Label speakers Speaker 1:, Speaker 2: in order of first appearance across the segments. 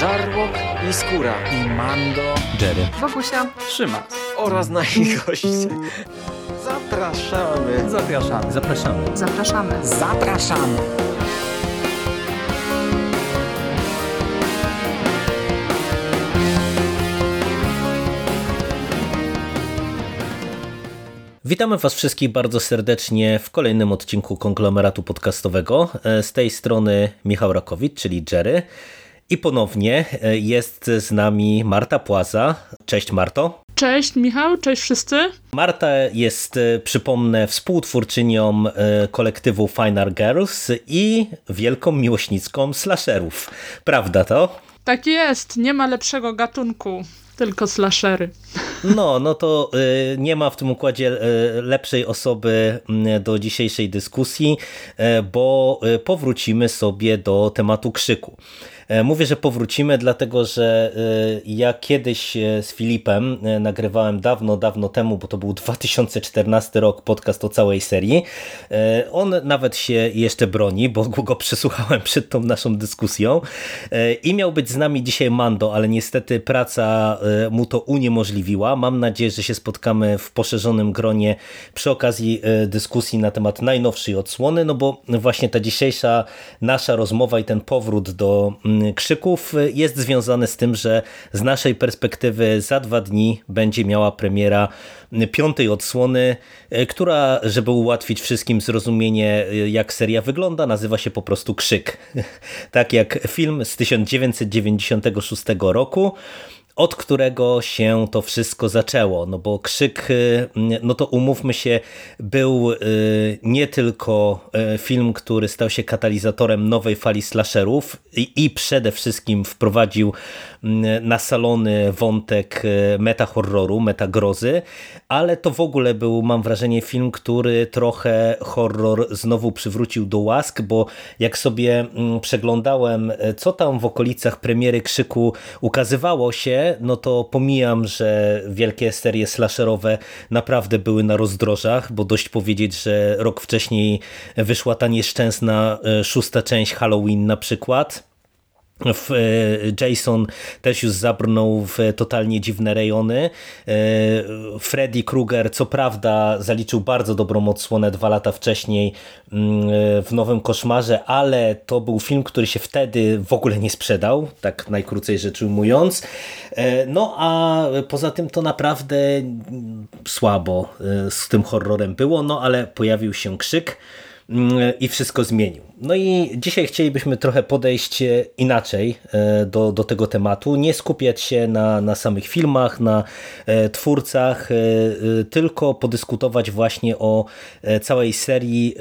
Speaker 1: Żarłok i Skóra
Speaker 2: i Mando,
Speaker 3: Jerry,
Speaker 4: Wokusia,
Speaker 2: Trzyma
Speaker 1: oraz nasi goście. Zapraszamy.
Speaker 2: Zapraszamy.
Speaker 3: zapraszamy.
Speaker 4: zapraszamy.
Speaker 2: Zapraszamy.
Speaker 3: Witamy Was wszystkich bardzo serdecznie w kolejnym odcinku konglomeratu podcastowego. E, Z tej strony Michał Rakowicz, czyli Jerry. I ponownie e, jest z nami Marta Płaza. Cześć Marto.
Speaker 5: Cześć Michał, cześć wszyscy.
Speaker 3: Marta jest, e, przypomnę, współtwórczynią e, kolektywu Fine Art Girls i wielką miłośnicką slasherów. Prawda to?
Speaker 5: Tak jest, nie ma lepszego gatunku, tylko slashery.
Speaker 3: No, no to nie ma w tym układzie lepszej osoby do dzisiejszej dyskusji, bo powrócimy sobie do tematu krzyku. E, Mówię, że powrócimy, dlatego że y, ja kiedyś e, z Filipem e, nagrywałem dawno, dawno temu, bo to był 2014 rok, podcast o całej serii. E, On nawet się jeszcze broni, bo go przesłuchałem przed tą naszą dyskusją E, i miał być z nami dzisiaj Mando, ale niestety praca e, mu to uniemożliwiła. Mam nadzieję, że się spotkamy w poszerzonym gronie przy okazji e, dyskusji na temat najnowszej odsłony, no bo właśnie ta dzisiejsza nasza rozmowa i ten powrót do mm, krzyków e, jest związany z tym, że z naszej perspektywy za dwa dni będzie miała premiera piątej odsłony, która, żeby ułatwić wszystkim zrozumienie, jak seria wygląda, nazywa się po prostu Krzyk. tak jak film z 1996 roku od którego się to wszystko zaczęło. No bo krzyk, y, no to umówmy się, był y, nie tylko y, film, który stał się katalizatorem nowej fali slasherów i, i przede wszystkim wprowadził na salony wątek meta-horroru, meta-grozy, ale to w ogóle był, mam wrażenie, film, który trochę horror znowu przywrócił do łask, bo jak sobie mm, przeglądałem, co tam w okolicach premiery Krzyku ukazywało się, no to pomijam, że wielkie serie slasherowe naprawdę były na rozdrożach, bo dość powiedzieć, że rok wcześniej wyszła ta nieszczęsna e, szósta część Halloween na przykład. E, Jason też już zabrnął w totalnie dziwne rejony. E, Freddy Krueger co prawda zaliczył bardzo dobrą odsłonę dwa lata wcześniej mm, w Nowym Koszmarze, ale to był film, który się wtedy w ogóle nie sprzedał, tak najkrócej rzecz ujmując. E, No a poza tym to naprawdę słabo z tym horrorem było, no ale pojawił się krzyk i wszystko zmienił. No i dzisiaj chcielibyśmy trochę podejść inaczej e, do, do tego tematu, nie skupiać się na, na samych filmach, na e, twórcach, e, tylko podyskutować właśnie o całej serii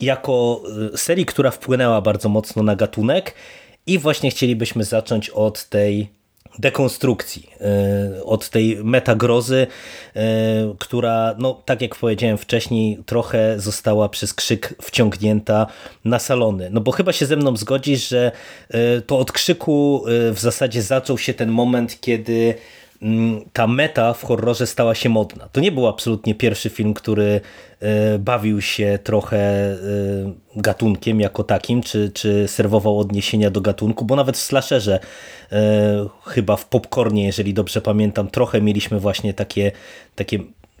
Speaker 3: jako serii, która wpłynęła bardzo mocno na gatunek i właśnie chcielibyśmy zacząć od tej dekonstrukcji, od tej metagrozy, która, no tak jak powiedziałem wcześniej, trochę została przez krzyk wciągnięta na salony. No bo chyba się ze mną zgodzisz, że to od krzyku w zasadzie zaczął się ten moment, kiedy ta meta w horrorze stała się modna. To nie był absolutnie pierwszy film, który bawił się trochę gatunkiem jako takim, czy, czy serwował odniesienia do gatunku, bo nawet w slasherze chyba w popcornie, jeżeli dobrze pamiętam, trochę mieliśmy właśnie takie, takie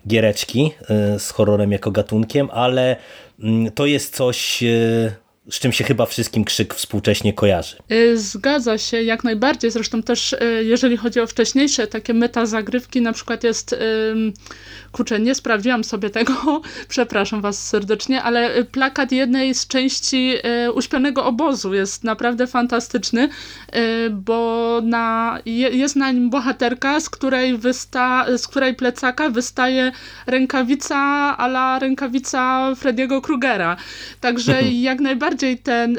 Speaker 3: giereczki z horrorem jako gatunkiem, ale to jest coś z czym się chyba wszystkim krzyk współcześnie kojarzy.
Speaker 5: Zgadza się, jak najbardziej. Zresztą też, jeżeli chodzi o wcześniejsze takie metazagrywki, na przykład jest, kurczę, nie sprawdziłam sobie tego, przepraszam was serdecznie, ale plakat jednej z części Uśpionego Obozu jest naprawdę fantastyczny, bo na, jest na nim bohaterka, z której, wysta, z której plecaka wystaje rękawica ala rękawica Frediego Krugera. Także jak najbardziej bardziej ten,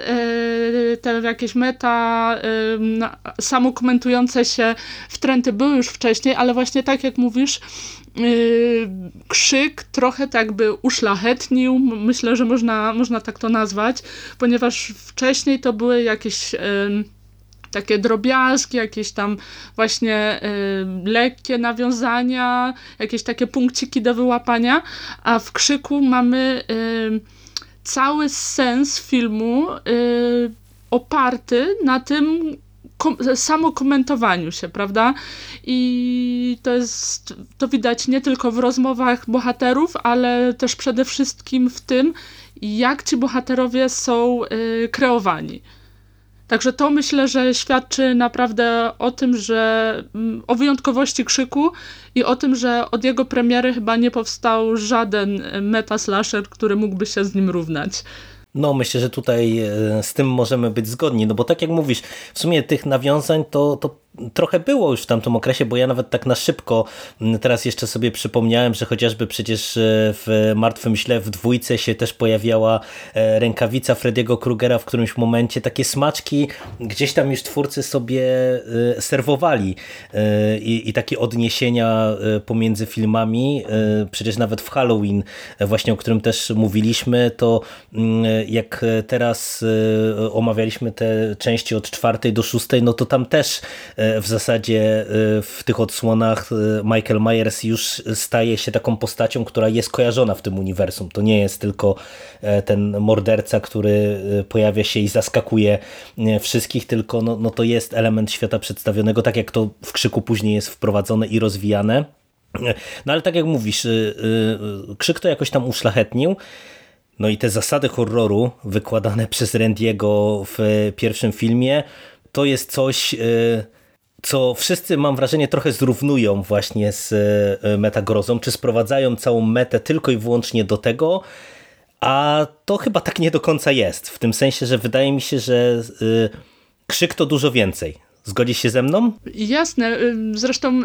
Speaker 5: te jakieś meta samokomentujące się wtręty były już wcześniej, ale właśnie tak jak mówisz, krzyk trochę tak by uszlachetnił, myślę, że można, można tak to nazwać, ponieważ wcześniej to były jakieś takie drobiazgi, jakieś tam właśnie y, lekkie nawiązania, jakieś takie punkciki do wyłapania, a w krzyku mamy y, cały sens filmu y, oparty na tym, kom samokomentowaniu się, prawda? I to jest, to widać nie tylko w rozmowach bohaterów, ale też przede wszystkim w tym, jak ci bohaterowie są y, kreowani. Także to myślę, że świadczy naprawdę o tym, że mm, o wyjątkowości krzyku i o tym, że od jego premiery chyba nie powstał żaden meta slasher, który mógłby się z nim równać.
Speaker 3: No, myślę, że tutaj e, z tym możemy być zgodni, no bo tak jak mówisz, w sumie tych nawiązań to, to trochę było już w tamtym okresie, bo ja nawet tak na szybko teraz jeszcze sobie przypomniałem, że chociażby przecież e, w Martwym Źle w dwójce się też pojawiała e, rękawica Frediego Krugera w którymś momencie. Takie smaczki gdzieś tam już twórcy sobie e, serwowali i, i takie odniesienia pomiędzy filmami. Przecież nawet w Halloween, właśnie o którym też mówiliśmy, to jak teraz omawialiśmy te części od czwartej do szóstej, no to tam też w zasadzie e, w tych odsłonach e, Michael Myers już staje się taką postacią, która jest kojarzona w tym uniwersum. To nie jest tylko ten morderca, który pojawia się i zaskakuje wszystkich, tylko no, no to jest element świata przedstawionego, tak jak to w krzyku później jest wprowadzone i rozwijane. No ale tak jak mówisz, krzyk to jakoś tam uszlachetnił. No i te zasady horroru wykładane przez Randiego w pierwszym filmie, to jest coś, co wszyscy mam wrażenie trochę zrównują właśnie z e, metagrozą, czy sprowadzają całą metę tylko i wyłącznie do tego, a to chyba tak nie do końca jest. W tym sensie, że wydaje mi się, że e, krzyk to dużo więcej. Zgodzisz się ze mną?
Speaker 5: Jasne. Zresztą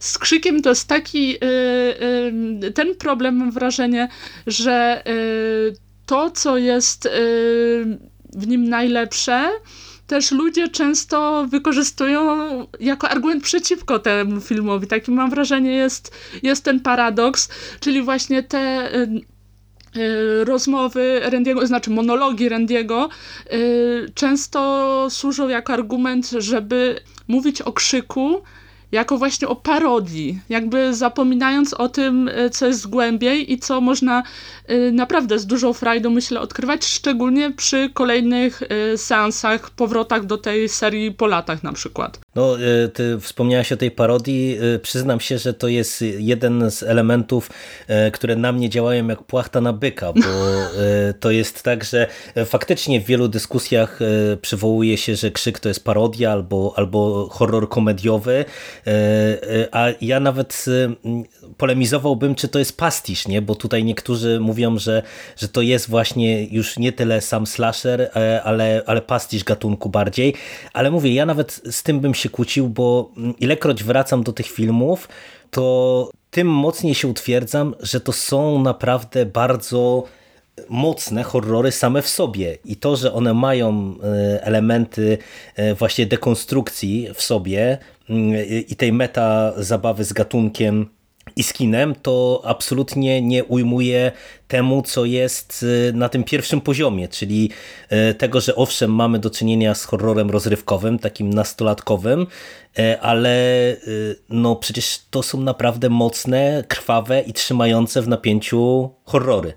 Speaker 5: z krzykiem to jest taki ten problem, mam wrażenie, że to, co jest w nim najlepsze, też ludzie często wykorzystują jako argument przeciwko temu filmowi. Taki mam wrażenie jest, jest ten paradoks, czyli właśnie te y, y, rozmowy Randiego, znaczy monologi Randiego y, często służą jako argument, żeby mówić o krzyku jako właśnie o parodii, jakby zapominając o tym, e, co jest głębiej i co można e, naprawdę z dużą frajdą, myślę, odkrywać, szczególnie przy kolejnych e, seansach, powrotach do tej serii po latach na przykład.
Speaker 3: No, ty wspomniałaś o tej parodii. Przyznam się, że to jest jeden z elementów, które na mnie działają jak płachta na byka, bo to jest tak, że faktycznie w wielu dyskusjach przywołuje się, że krzyk to jest parodia albo, albo horror komediowy, a ja nawet e, polemizowałbym, czy to jest pastisz, nie? bo tutaj niektórzy mówią, że, że to jest właśnie już nie tyle sam slasher, ale, ale pastisz gatunku bardziej. Ale mówię, ja nawet z tym bym się kłócił, bo ilekroć wracam do tych filmów, to tym mocniej się utwierdzam, że to są naprawdę bardzo mocne horrory same w sobie i to, że one mają elementy właśnie dekonstrukcji w sobie, i tej meta zabawy z gatunkiem i skinem, to absolutnie nie ujmuje temu, co jest y, na tym pierwszym poziomie, czyli y, tego, że owszem, mamy do czynienia z horrorem rozrywkowym, takim nastolatkowym, y, ale no przecież to są naprawdę mocne, krwawe i trzymające w napięciu horrory.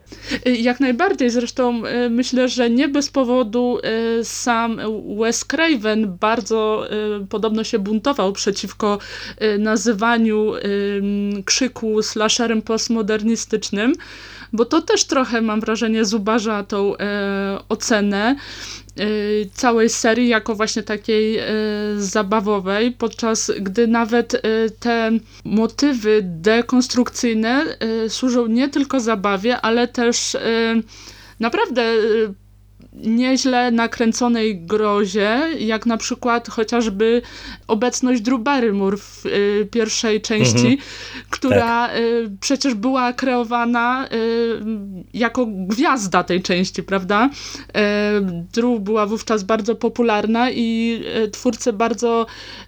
Speaker 5: Jak najbardziej, zresztą myślę, że nie bez powodu sam Wes Craven bardzo podobno się buntował przeciwko nazywaniu krzyku slasherem postmodernistycznym, bo to też trochę mam wrażenie zubaża tą e, ocenę e, całej serii jako właśnie takiej e, zabawowej, podczas gdy nawet e, te motywy dekonstrukcyjne służą nie tylko zabawie, ale też naprawdę nieźle nakręconej grozie, jak na przykład chociażby obecność Drew Barrymore w y, pierwszej części, mhm. która tak. y, przecież była kreowana y, jako gwiazda tej części, prawda? Y, Drew była wówczas bardzo popularna i y, twórcy bardzo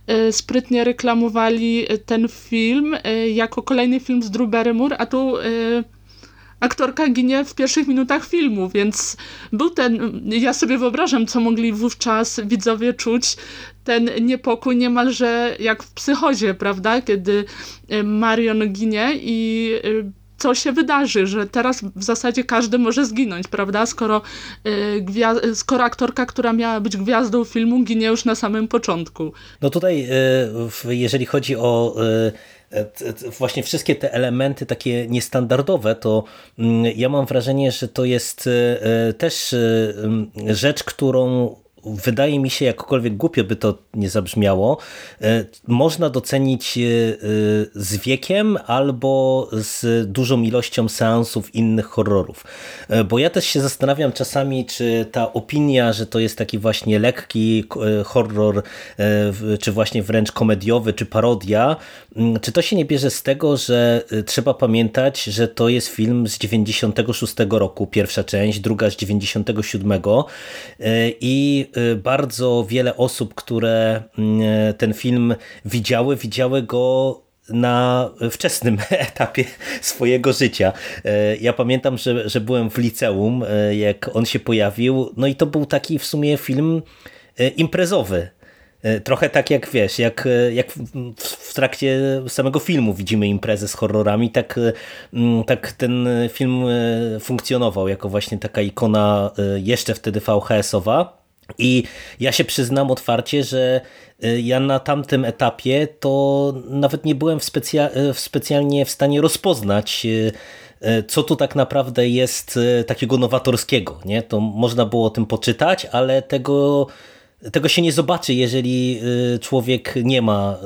Speaker 5: y, sprytnie reklamowali ten film jako kolejny film z Drew Barrymore, a tu aktorka ginie w pierwszych minutach filmu, więc był ten, ja sobie wyobrażam, co mogli wówczas widzowie czuć, ten niepokój niemalże jak w psychozie, prawda, kiedy e, Marion ginie i e, co się wydarzy, że teraz w zasadzie każdy może zginąć, prawda? Skoro, y, skoro aktorka, która miała być gwiazdą filmu, ginie już na samym początku.
Speaker 3: No tutaj, jeżeli chodzi o właśnie wszystkie te elementy takie niestandardowe, to mm, ja mam wrażenie, że to jest też rzecz, którą wydaje mi się, jakkolwiek głupio by to nie zabrzmiało, e, można docenić e, z wiekiem albo z dużą ilością seansów innych horrorów. E, bo ja też się zastanawiam czasami, czy ta opinia, że to jest taki właśnie lekki horror, czy właśnie wręcz komediowy, czy parodia, czy to się nie bierze z tego, że trzeba pamiętać, że to jest film z 96 roku, pierwsza część, druga z 97 i bardzo wiele osób, które mm, ten film widziały, widziały go na wczesnym etapie swojego życia. Y, ja pamiętam, że, że byłem w liceum, y, jak on się pojawił, no i to był taki w sumie film imprezowy. Trochę tak jak wiesz, jak, jak w trakcie samego filmu widzimy imprezę z horrorami, tak, mm, tak ten film funkcjonował jako właśnie taka ikona jeszcze wtedy VHS-owa. I ja się przyznam otwarcie, że y, ja na tamtym etapie to nawet nie byłem w specja y, specjalnie w stanie rozpoznać, y, co tu tak naprawdę jest takiego nowatorskiego. Nie? To można było o tym poczytać, ale tego, tego się nie zobaczy, jeżeli człowiek nie ma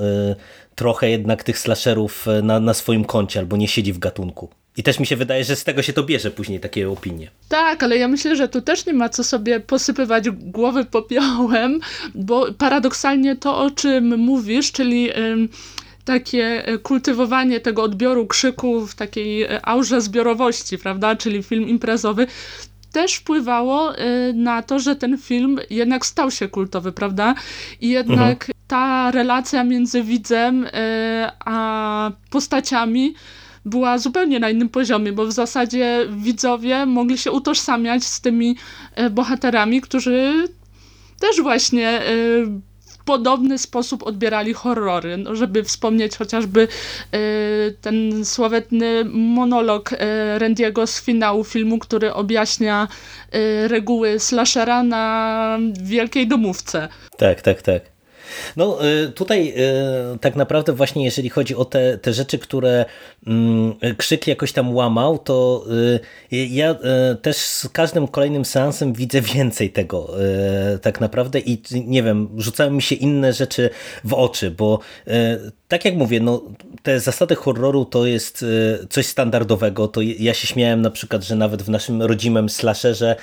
Speaker 3: trochę jednak tych slasherów na, na swoim koncie albo nie siedzi w gatunku. I też mi się wydaje, że z tego się to bierze później takie opinie.
Speaker 5: Tak, ale ja myślę, że tu też nie ma co sobie posypywać głowy popiołem, bo paradoksalnie to, o czym mówisz, czyli takie e, kultywowanie tego odbioru krzyku w takiej e, aurze zbiorowości, prawda, czyli film imprezowy, też wpływało e, na to, że ten film jednak stał się kultowy, prawda? I jednak mhm. ta relacja między widzem a postaciami była zupełnie na innym poziomie, bo w zasadzie widzowie mogli się utożsamiać z tymi e, bohaterami, którzy też właśnie e, w podobny sposób odbierali horrory. No, żeby wspomnieć chociażby e, ten sławetny monolog Randiego z finału filmu, który objaśnia reguły slashera na wielkiej domówce.
Speaker 3: Tak, tak, tak. No y, tutaj y, tak naprawdę właśnie jeżeli chodzi o te, te rzeczy, które mm, krzyk jakoś tam łamał, to y, ja też z każdym kolejnym seansem widzę więcej tego tak naprawdę i nie wiem, rzucają mi się inne rzeczy w oczy, bo tak jak mówię, no, te zasady horroru to jest coś standardowego, to ja się śmiałem na przykład, że nawet w naszym rodzimym slasherze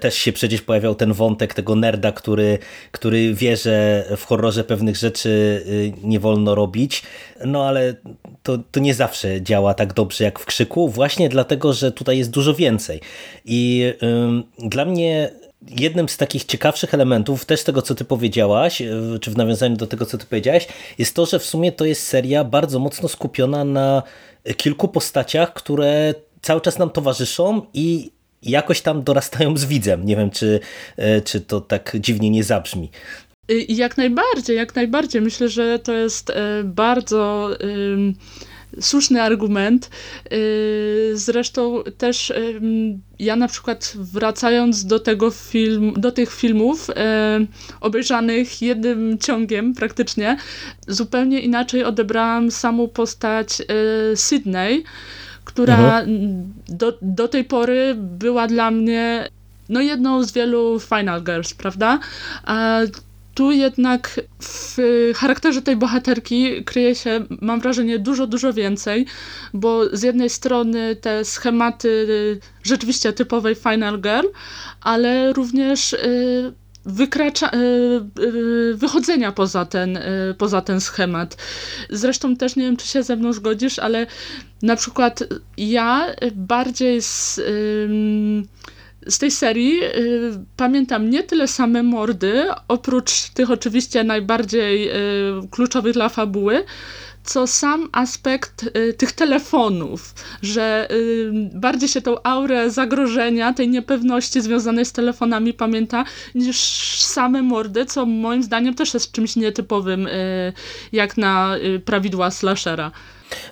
Speaker 3: też się przecież pojawiał ten wątek tego nerda, który, który wie, że w horrorze pewnych rzeczy y, nie wolno robić, no ale to, to nie zawsze działa tak dobrze jak w krzyku, właśnie dlatego, że tutaj jest dużo więcej. I dla mnie jednym z takich ciekawszych elementów, też tego, co ty powiedziałaś, y, czy w nawiązaniu do tego, co ty powiedziałaś, jest to, że w sumie to jest seria bardzo mocno skupiona na kilku postaciach, które cały czas nam towarzyszą i jakoś tam dorastają z widzem. Nie wiem, czy, y, czy to tak dziwnie nie zabrzmi.
Speaker 5: Jak najbardziej, jak najbardziej. Myślę, że to jest e, bardzo słuszny argument. E, zresztą też ja na przykład wracając do tego film, do tych filmów e, obejrzanych jednym ciągiem praktycznie, zupełnie inaczej odebrałam samą postać Sydney, która mhm. do, do tej pory była dla mnie no jedną z wielu Final Girls, prawda? A tu jednak w charakterze tej bohaterki kryje się, mam wrażenie, dużo, dużo więcej, bo z jednej strony te schematy rzeczywiście typowej Final Girl, ale również y, wykracza, y, y, wychodzenia poza ten, poza ten schemat. Zresztą też nie wiem, czy się ze mną zgodzisz, ale na przykład ja bardziej z z tej serii y, pamiętam nie tyle same mordy, oprócz tych oczywiście najbardziej y, kluczowych dla fabuły, co sam aspekt y, tych telefonów, że y, bardziej się tą aurę zagrożenia, tej niepewności związanej z telefonami pamięta, niż same mordy, co moim zdaniem też jest czymś nietypowym y, jak na y, prawidła slashera.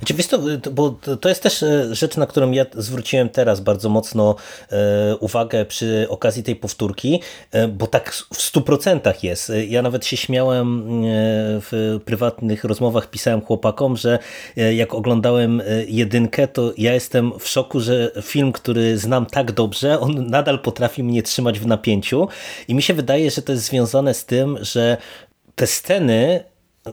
Speaker 3: Oczywiście, bo to jest też e, rzecz, na którą ja zwróciłem teraz bardzo mocno e, uwagę przy okazji tej powtórki, e, bo tak w stu procentach jest. Ja nawet się śmiałem w prywatnych rozmowach, pisałem chłopakom, że jak oglądałem jedynkę, to ja jestem w szoku, że film, który znam tak dobrze, on nadal potrafi mnie trzymać w napięciu i mi się wydaje, że to jest związane z tym, że te sceny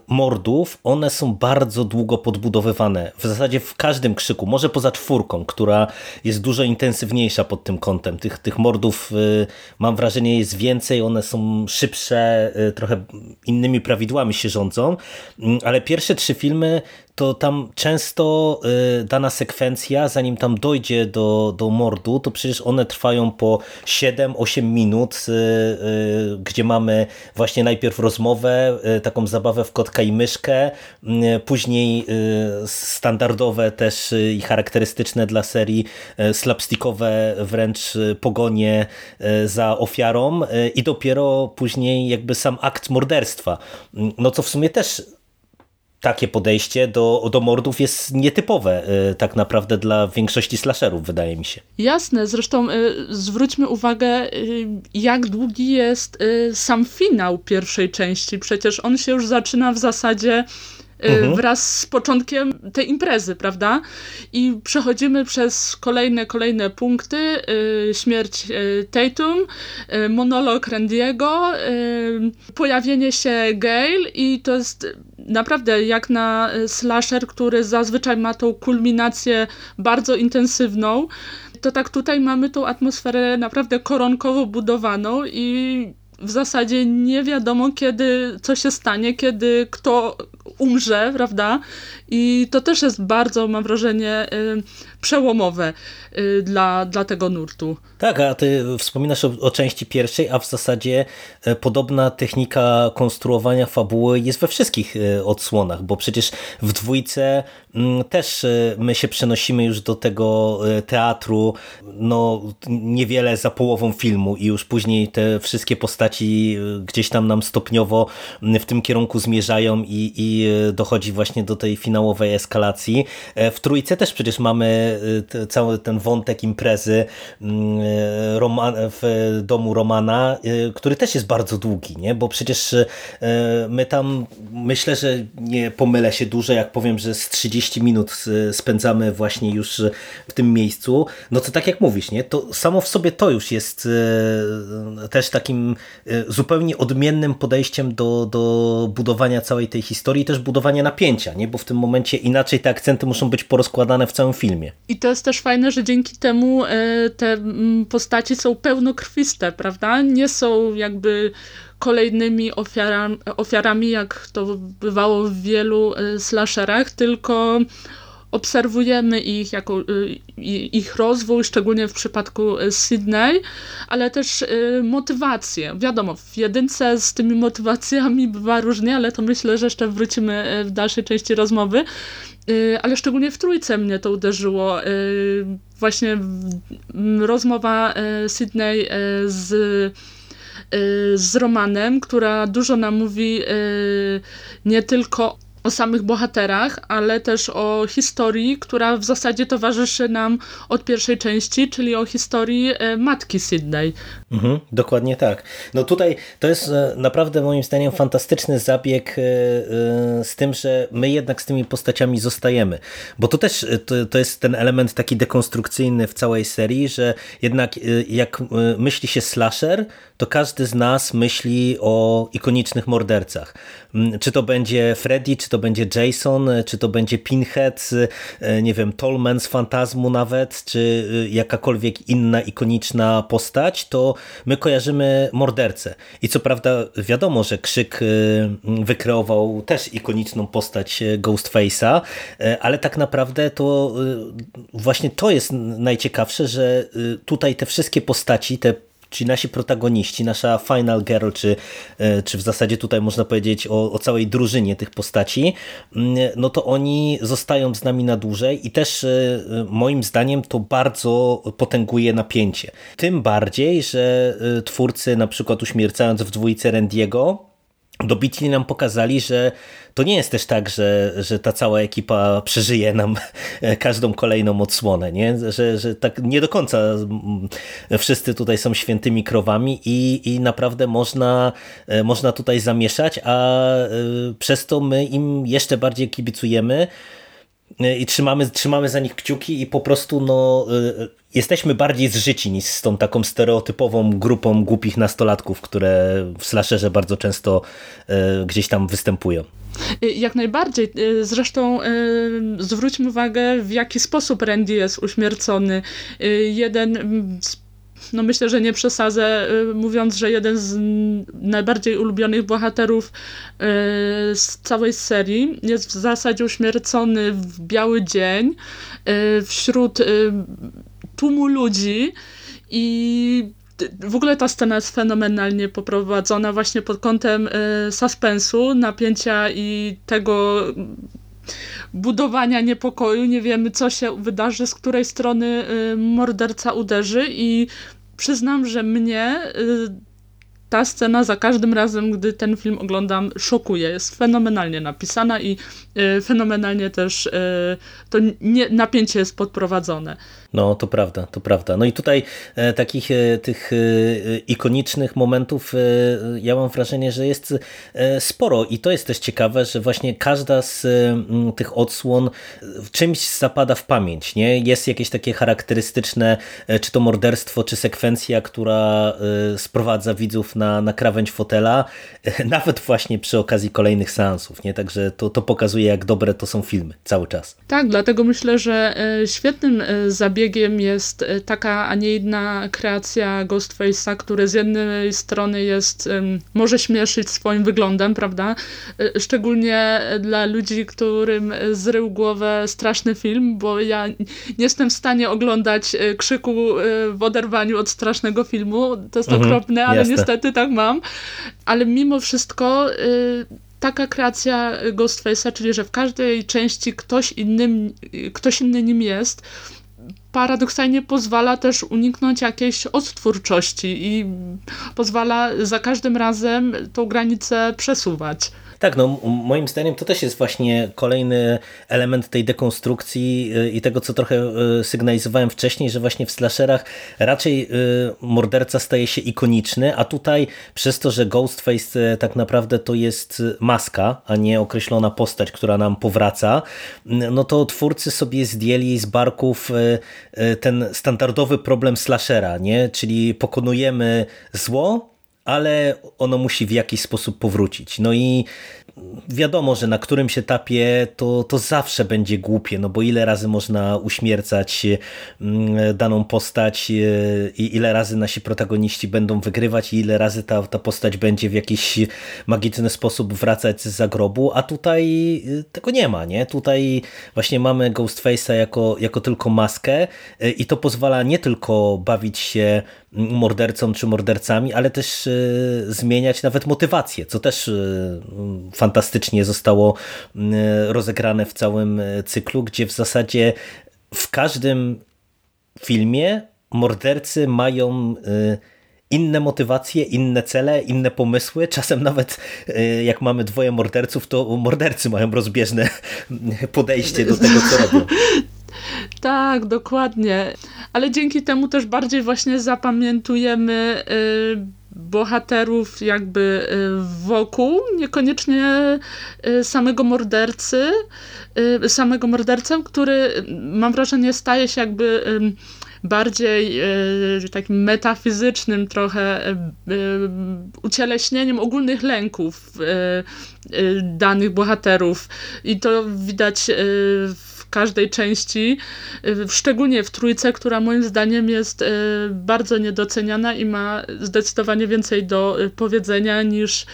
Speaker 3: mordów, one są bardzo długo podbudowywane. W zasadzie w każdym krzyku, może poza czwórką, która jest dużo intensywniejsza pod tym kątem. Tych, tych mordów y, mam wrażenie jest więcej, one są szybsze, y, trochę innymi prawidłami się rządzą, mm, ale pierwsze trzy filmy to tam często y, dana sekwencja, zanim tam dojdzie do, do mordu, to przecież one trwają po 7-8 minut, y, y, gdzie mamy właśnie najpierw rozmowę, taką zabawę w kotka i myszkę, później standardowe też i charakterystyczne dla serii slapstickowe wręcz pogonie za ofiarą i dopiero później jakby sam akt morderstwa. No co w sumie też takie podejście do, do mordów jest nietypowe y, tak naprawdę dla większości slasherów, wydaje mi się.
Speaker 5: Jasne, zresztą y, zwróćmy uwagę, y, jak długi jest sam finał pierwszej części. Przecież on się już zaczyna w zasadzie mhm. wraz z początkiem tej imprezy, prawda? I przechodzimy przez kolejne, kolejne punkty. Śmierć Tatum, monolog Randiego, pojawienie się Gail i to jest naprawdę jak na slasher, który zazwyczaj ma tą kulminację bardzo intensywną, to tak tutaj mamy tą atmosferę naprawdę koronkowo budowaną i w zasadzie nie wiadomo, kiedy co się stanie, kiedy kto umrze, prawda? I to też jest bardzo, mam wrażenie, y, przełomowe y, dla, dla tego nurtu.
Speaker 3: Tak, a ty wspominasz o, o, części pierwszej, a w zasadzie e, podobna technika konstruowania fabuły jest we wszystkich e, odsłonach, bo przecież w dwójce mm, też e, my się przenosimy już do tego teatru no niewiele za połową filmu i już później te wszystkie postaci gdzieś tam nam stopniowo w tym kierunku zmierzają i, i dochodzi właśnie do tej finałowej eskalacji. W trójce też przecież mamy cały ten wątek imprezy mm, w domu Romana, y, który też jest bardzo długi, nie? bo przecież y, my tam, myślę, że nie pomylę się dużo, jak powiem, że z 30 minut spędzamy właśnie już w tym miejscu, no to tak jak mówisz, nie? to samo w sobie to już jest też takim zupełnie odmiennym podejściem do, do budowania całej tej historii, też budowania napięcia, nie? bo w tym momencie inaczej te akcenty muszą być porozkładane w całym filmie.
Speaker 5: I to jest też fajne, że dzięki temu e, te postaci są pełnokrwiste, prawda? Nie są jakby kolejnymi ofiarami, ofiarami jak to bywało w wielu e, slasherach, tylko obserwujemy ich, jako, e, ich rozwój, szczególnie w przypadku Sydney, ale też motywacje. Wiadomo, w jedynce z tymi motywacjami bywa różnie, ale to myślę, że jeszcze wrócimy w dalszej części rozmowy. Y, ale szczególnie w trójce mnie to uderzyło. Y, właśnie rozmowa y, Sydney z z Romanem, która dużo nam mówi nie tylko o samych bohaterach, ale też o historii, która w zasadzie towarzyszy nam od pierwszej części, czyli o historii e, matki Sydney.
Speaker 3: Mhm, dokładnie tak. No tutaj to jest e, naprawdę moim zdaniem fantastyczny zabieg e, z tym, że my jednak z tymi postaciami zostajemy. Bo to też to, to jest ten element taki dekonstrukcyjny w całej serii, że jednak jak myśli się slasher, to każdy z nas myśli o ikonicznych mordercach. Mm, czy to będzie Freddy, czy to będzie Jason, czy to będzie Pinhead, e, nie wiem, Tolman z Fantazmu nawet, czy e, jakakolwiek inna ikoniczna postać, to my kojarzymy mordercę. I co prawda wiadomo, że Krzyk e, wykreował też ikoniczną postać Ghostface'a, ale tak naprawdę to właśnie to jest najciekawsze, że tutaj te wszystkie postaci, te ci nasi protagoniści, nasza Final Girl, czy, e, czy w zasadzie tutaj można powiedzieć o, o całej drużynie tych postaci, mm, no to oni zostają z nami na dłużej i też e, moim zdaniem to bardzo potęguje napięcie. Tym bardziej, że e, twórcy na przykład uśmiercając w dwójce Randiego, dobitnie nam pokazali, że to nie jest też tak, że, że ta cała ekipa przeżyje nam każdą kolejną odsłonę, nie? Że, że tak nie do końca mm, wszyscy tutaj są świętymi krowami i, i naprawdę można, e, można tutaj zamieszać, a e, przez to my im jeszcze bardziej kibicujemy i trzymamy, trzymamy za nich kciuki i po prostu no, jesteśmy bardziej zżyci niż z tą taką stereotypową grupą głupich nastolatków, które w slasherze bardzo często gdzieś tam występują.
Speaker 5: Y, jak najbardziej. Y, zresztą y, zwróćmy uwagę, w jaki sposób Randy jest uśmiercony. Jeden z no myślę, że nie przesadzę, mówiąc, że jeden z najbardziej ulubionych bohaterów z całej serii jest w zasadzie uśmiercony w biały dzień wśród tłumu ludzi i w ogóle ta scena jest fenomenalnie poprowadzona właśnie pod kątem y, suspensu, napięcia i tego budowania niepokoju. Nie wiemy, co się wydarzy, z której strony y, morderca uderzy i przyznam, że mnie y, ta scena za każdym razem, gdy ten film oglądam, szokuje. Jest fenomenalnie napisana i fenomenalnie też to napięcie jest podprowadzone.
Speaker 3: No, to prawda, to prawda. No i tutaj e, takich e, tych e, ikonicznych momentów e, ja mam wrażenie, że jest e, sporo i to jest też ciekawe, że właśnie każda z tych odsłon czymś zapada w pamięć, nie? Jest jakieś takie charakterystyczne, e, czy to morderstwo, czy sekwencja, która sprowadza widzów na, na krawędź fotela, nawet właśnie przy okazji kolejnych seansów, nie? Także to, to pokazuje, jak dobre to są filmy cały czas.
Speaker 5: Tak, dlatego myślę, że świetnym zabiegiem zabiegiem jest e, taka, a nie inna kreacja Ghostface'a, który z jednej strony jest, może śmieszyć swoim wyglądem, prawda? E, szczególnie dla ludzi, którym zrył głowę straszny film, bo ja nie jestem w stanie oglądać e, krzyku w oderwaniu od strasznego filmu. To jest mhm, okropne, ale jasne. niestety tak mam. Ale mimo wszystko taka kreacja Ghostface'a, czyli że w każdej części ktoś, innym, ktoś inny nim jest, paradoksalnie pozwala też uniknąć jakiejś odtwórczości i pozwala za każdym razem tą granicę przesuwać.
Speaker 3: Tak, no moim zdaniem to też jest właśnie kolejny element tej dekonstrukcji y, i tego, co trochę y, sygnalizowałem wcześniej, że właśnie w slasherach raczej y, morderca staje się ikoniczny, a tutaj przez to, że Ghostface tak naprawdę to jest maska, a nie określona postać, która nam powraca, no to twórcy sobie zdjęli z barków ten standardowy problem slashera, nie? czyli pokonujemy zło, ale ono musi w jakiś sposób powrócić. No i wiadomo, że na którymś etapie to, to zawsze będzie głupie, no bo ile razy można uśmiercać mm, daną postać e, i ile razy nasi protagoniści będą wygrywać i ile razy ta, ta postać będzie w jakiś magiczny sposób wracać z zagrobu, a tutaj e, tego nie ma, nie? Tutaj właśnie mamy Ghostface'a jako, jako tylko maskę e, i to pozwala nie tylko bawić się mordercą czy mordercami, ale też zmieniać nawet motywację, co też fantastycznie zostało rozegrane w całym e, cyklu, gdzie w zasadzie w każdym filmie mordercy mają e, inne motywacje, inne cele, inne pomysły. Czasem nawet e, jak mamy dwoje morderców, to mordercy mają rozbieżne podejście do tego, co robią.
Speaker 5: Tak, dokładnie. Ale dzięki temu też bardziej właśnie zapamiętujemy bohaterów jakby y, wokół, niekoniecznie y, samego mordercy, y, samego mordercę, który mam wrażenie staje się jakby bardziej takim metafizycznym trochę ucieleśnieniem ogólnych lęków danych bohaterów i to widać w każdej części, szczególnie w trójce, która moim zdaniem jest bardzo niedoceniana i ma zdecydowanie więcej do powiedzenia niż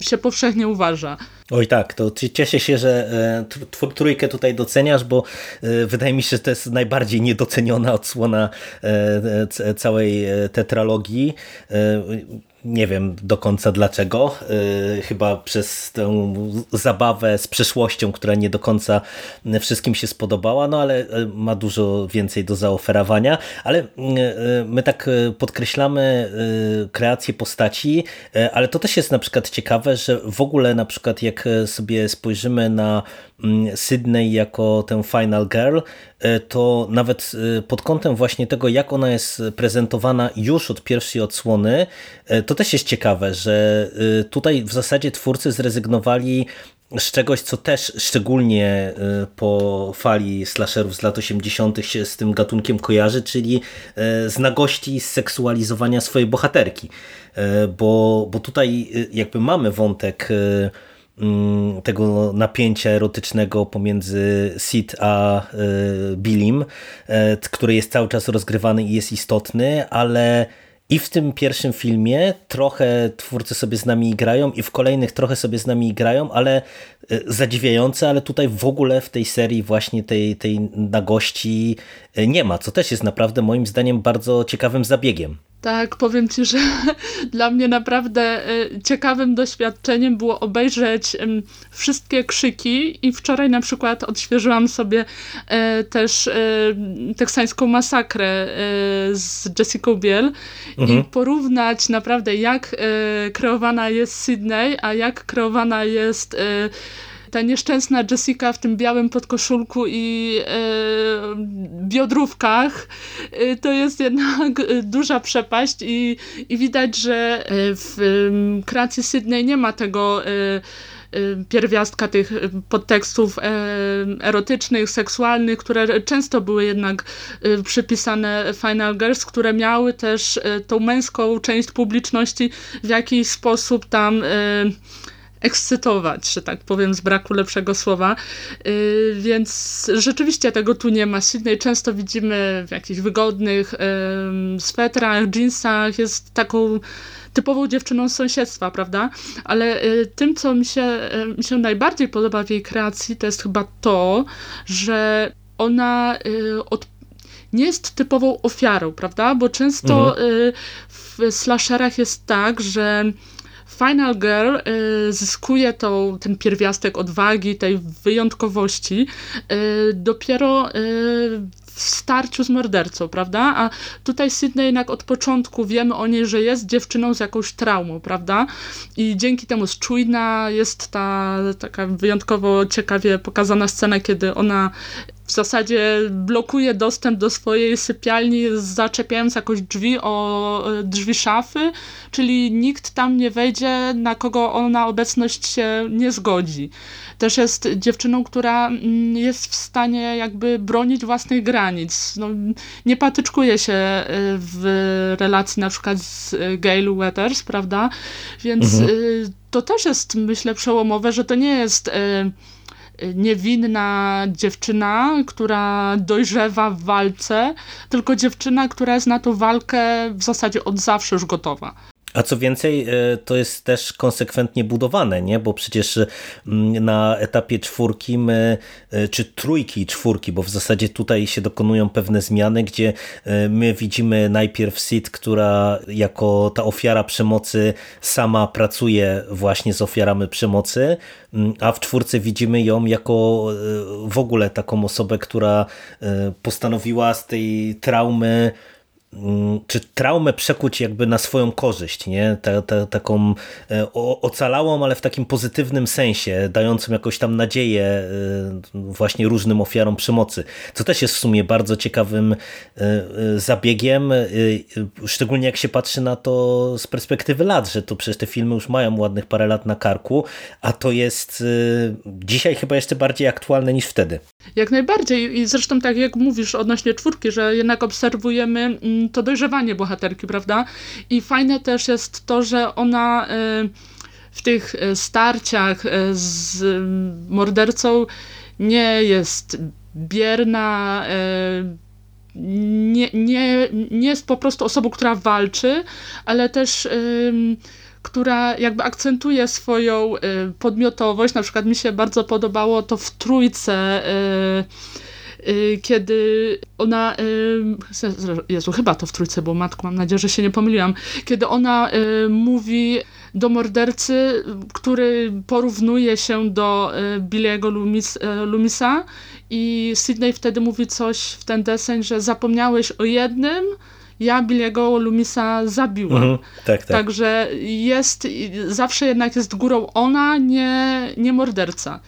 Speaker 5: się powszechnie uważa.
Speaker 3: Oj tak, to cieszę się, że e, trójkę tutaj doceniasz, bo e, wydaje mi się, że to jest najbardziej niedoceniona odsłona e, całej tetralogii nie wiem do końca dlaczego. Y, chyba przez tę zabawę z przeszłością, która nie do końca wszystkim się spodobała, no ale y, ma dużo więcej do zaoferowania. Ale y, my tak podkreślamy kreację postaci, ale to też jest na przykład ciekawe, że w ogóle na przykład jak sobie spojrzymy na mm, Sydney jako tę Final Girl, to nawet pod kątem właśnie tego, jak ona jest prezentowana już od pierwszej odsłony, to też jest ciekawe, że tutaj w zasadzie twórcy zrezygnowali z czegoś, co też szczególnie po fali slasherów z lat 80. się z tym gatunkiem kojarzy, czyli z nagości seksualizowania swojej bohaterki. Bo, bo tutaj jakby mamy wątek tego napięcia erotycznego pomiędzy Sid a Billim, który jest cały czas rozgrywany i jest istotny, ale i w tym pierwszym filmie trochę twórcy sobie z nami grają i w kolejnych trochę sobie z nami grają, ale e, zadziwiające, ale tutaj w ogóle w tej serii właśnie tej, tej nagości e, nie ma, co też jest naprawdę moim zdaniem bardzo ciekawym zabiegiem.
Speaker 5: Tak, powiem Ci, że dla mnie naprawdę e, ciekawym doświadczeniem było obejrzeć wszystkie krzyki i wczoraj na przykład odświeżyłam sobie e, też e, teksańską masakrę z Jessica Biel mhm. i porównać naprawdę jak kreowana jest Sydney, a jak kreowana jest ta nieszczęsna Jessica w tym białym podkoszulku i e, biodrówkach, e, to jest jednak duża przepaść i, i widać, że e, w kreacji Sydney nie ma tego pierwiastka tych podtekstów erotycznych, seksualnych, które często były jednak przypisane Final Girls, które miały też tą męską część publiczności w jakiś sposób tam ekscytować, że tak powiem, z braku lepszego słowa. Yy, więc rzeczywiście tego tu nie ma. Sydney często widzimy w jakichś wygodnych yy, swetrach, jeansach, jest taką typową dziewczyną z sąsiedztwa, prawda? Ale yy, tym, co mi się, y, mi się najbardziej podoba w jej kreacji, to jest chyba to, że ona y, od nie jest typową ofiarą, prawda? Bo często mhm. Y, w slasherach jest tak, że Final Girl y, zyskuje tą, ten pierwiastek odwagi, tej wyjątkowości y, dopiero y, w starciu z mordercą, prawda? A tutaj Sydney jednak od początku wiemy o niej, że jest dziewczyną z jakąś traumą, prawda? I dzięki temu jest czujna, jest ta taka wyjątkowo ciekawie pokazana scena, kiedy ona w zasadzie blokuje dostęp do swojej sypialni, zaczepiając jakoś drzwi o drzwi szafy, czyli nikt tam nie wejdzie, na kogo ona obecność się nie zgodzi. Też jest dziewczyną, która mm, jest w stanie jakby bronić własnych granic. No, nie patyczkuje się y, w relacji na przykład z Gail Weathers, prawda? Więc mhm. To też jest, myślę, przełomowe, że to nie jest niewinna dziewczyna, która dojrzewa w walce, tylko dziewczyna, która jest na tą walkę w zasadzie od zawsze już gotowa.
Speaker 3: A co więcej, e, to jest też konsekwentnie budowane, nie? bo przecież mm, na etapie czwórki my, e, czy trójki czwórki, bo w zasadzie tutaj się dokonują pewne zmiany, gdzie e, my widzimy najpierw Sid, która jako ta ofiara przemocy sama pracuje właśnie z ofiarami przemocy, mm, a w czwórce widzimy ją jako w ogóle taką osobę, która postanowiła z tej traumy czy traumę przekuć jakby na swoją korzyść, nie? Ta, ta, taką e, ocalałą, ale w takim pozytywnym sensie, dającą jakąś tam nadzieję e, właśnie różnym ofiarom przemocy, co też jest w sumie bardzo ciekawym e, zabiegiem, szczególnie jak się patrzy na to z perspektywy lat, że to przecież te filmy już mają ładnych parę lat na karku, a to jest dzisiaj chyba jeszcze bardziej aktualne niż wtedy.
Speaker 5: Jak najbardziej i zresztą tak jak mówisz odnośnie czwórki, że jednak obserwujemy mm, to dojrzewanie bohaterki, prawda? I fajne też jest to, że ona y, w tych y, starciach y, z mordercą nie jest bierna, nie, nie, nie jest po prostu osobą, która walczy, ale też która jakby akcentuje swoją podmiotowość. Na przykład mi się bardzo podobało to w trójce kiedy ona, Jezu, chyba to w trójce było, matku, mam nadzieję, że się nie pomyliłam, kiedy ona mówi do mordercy, który porównuje się do Billy'ego Loomis, Loomisa i Sydney wtedy mówi coś w ten deseń, że zapomniałeś o jednym, ja Billiego Lumisa zabiłam. Mhm,
Speaker 3: tak, tak.
Speaker 5: Także jest, zawsze jednak jest górą ona, nie, nie morderca.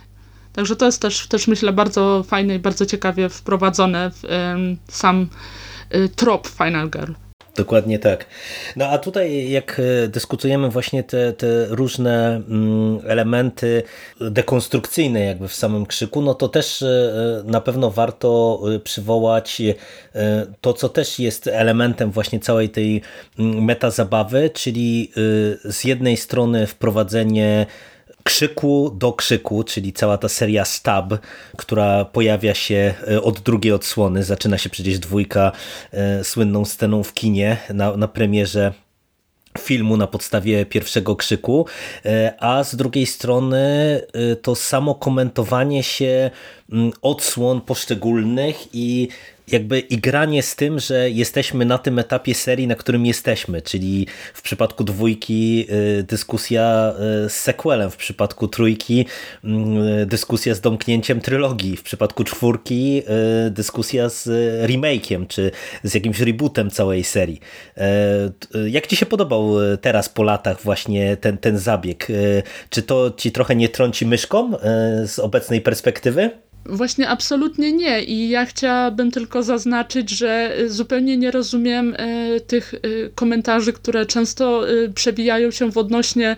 Speaker 5: Także to jest też, też myślę bardzo fajne i bardzo ciekawie wprowadzone w sam y, trop Final Girl.
Speaker 3: Dokładnie tak. No a tutaj jak e, dyskutujemy właśnie te, te różne mm, elementy dekonstrukcyjne jakby w samym krzyku, no to też e, na pewno warto przywołać to, co też jest elementem właśnie całej tej mm, metazabawy, czyli z jednej strony wprowadzenie krzyku do krzyku, czyli cała ta seria Stab, która pojawia się e, od drugiej odsłony. Zaczyna się przecież dwójka e, słynną sceną w kinie na, na premierze filmu na podstawie pierwszego krzyku, e, a z drugiej strony to samo komentowanie się odsłon poszczególnych i jakby igranie z tym, że jesteśmy na tym etapie serii, na którym jesteśmy, czyli w przypadku dwójki y, dyskusja y, z sequelem, w przypadku trójki y, dyskusja z domknięciem trylogii, w przypadku czwórki dyskusja z remake'iem, czy z jakimś rebootem całej serii. Jak ci się podobał teraz po latach właśnie ten, ten zabieg? Czy to ci trochę nie trąci myszką z obecnej perspektywy?
Speaker 5: Właśnie absolutnie nie i ja chciałabym tylko zaznaczyć, że zupełnie nie rozumiem e, tych e, komentarzy, które często przebijają się w, odnośnie,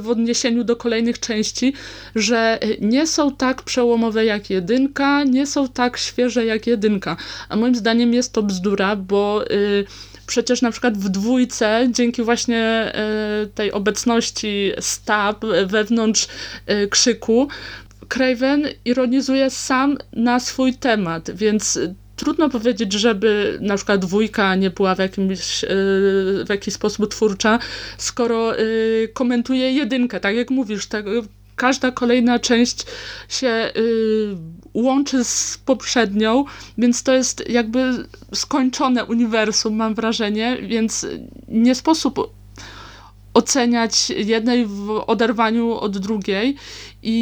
Speaker 5: w odniesieniu do kolejnych części, że nie są tak przełomowe jak jedynka, nie są tak świeże jak jedynka. A moim zdaniem jest to bzdura, bo przecież na przykład w dwójce, dzięki właśnie tej obecności stab wewnątrz krzyku, Craven ironizuje sam na swój temat, więc trudno powiedzieć, żeby na przykład dwójka nie była w, jakimś, e, w jakiś sposób twórcza, skoro e, komentuje jedynkę, tak jak mówisz, tak, każda kolejna część się łączy z poprzednią, więc to jest jakby skończone uniwersum, mam wrażenie, więc nie sposób oceniać jednej w oderwaniu od drugiej. I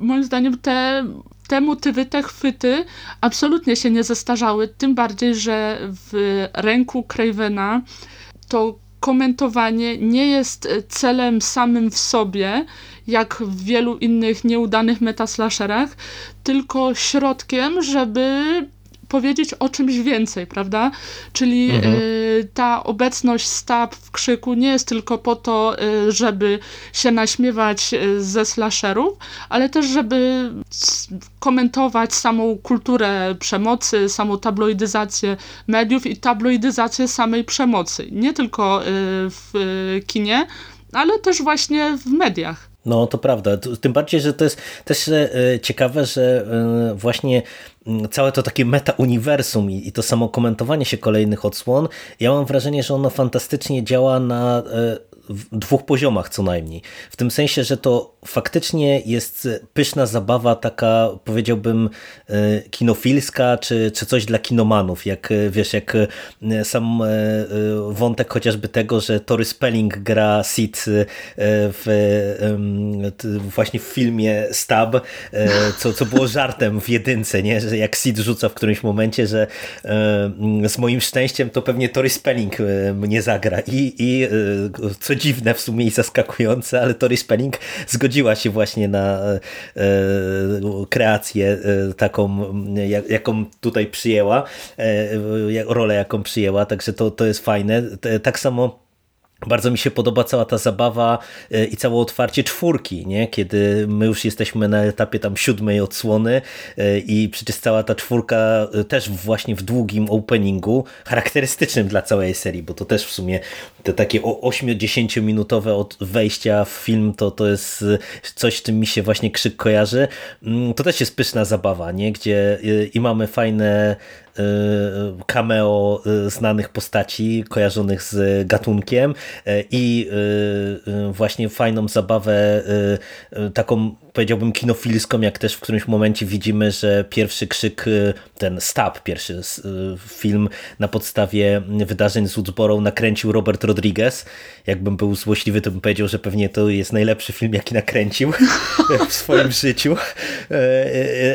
Speaker 5: moim zdaniem te, te motywy, te chwyty absolutnie się nie zestarzały, tym bardziej, że w ręku Cravena to komentowanie nie jest celem samym w sobie, jak w wielu innych nieudanych metaslasherach, tylko środkiem, żeby powiedzieć o czymś więcej, prawda? Czyli mhm. y, ta obecność stab w krzyku nie jest tylko po to, y, żeby się naśmiewać y, ze slasherów, ale też, żeby komentować samą kulturę przemocy, samą tabloidyzację mediów i tabloidyzację samej przemocy. Nie tylko y, w kinie, ale też właśnie w mediach.
Speaker 3: No to prawda, tym bardziej, że to jest też e, ciekawe, że e, właśnie mm, całe to takie meta-uniwersum i to samo komentowanie się kolejnych odsłon, ja mam wrażenie, że ono fantastycznie działa na e, w dwóch poziomach co najmniej. W tym sensie, że to faktycznie jest pyszna zabawa, taka powiedziałbym e, kinofilska, czy, czy coś dla kinomanów, jak e, wiesz, jak e, sam wątek chociażby tego, że Tory Spelling gra Sid w, właśnie w filmie Stab, co, co było żartem w jedynce, nie? że jak Sid rzuca w którymś momencie, że z moim szczęściem to pewnie Tory Spelling mnie zagra i, i co dziwne w sumie i zaskakujące, ale Tori Spelling zgodziła się właśnie na e, e, kreację e, taką, jaką tutaj przyjęła, rolę jaką przyjęła, także to, to jest fajne. Tak samo bardzo mi się podoba cała ta zabawa e, i całe otwarcie czwórki, nie? kiedy my już jesteśmy na etapie tam siódmej odsłony e, i przecież cała ta czwórka e, też właśnie w długim openingu, charakterystycznym dla całej serii, bo to też w sumie te takie 8-10 minutowe od wejścia w film to, to jest coś, z czym mi się właśnie krzyk kojarzy. Mm, to też jest pyszna zabawa, nie? gdzie i mamy fajne cameo y, znanych postaci kojarzonych z gatunkiem y, i właśnie fajną zabawę taką powiedziałbym kinofilską, jak też w którymś momencie widzimy, że pierwszy krzyk, ten Stab, pierwszy film na podstawie wydarzeń z Woodsboro nakręcił Robert Rodriguez. Jakbym był złośliwy, to bym powiedział, że pewnie to jest najlepszy film, jaki nakręcił w swoim życiu.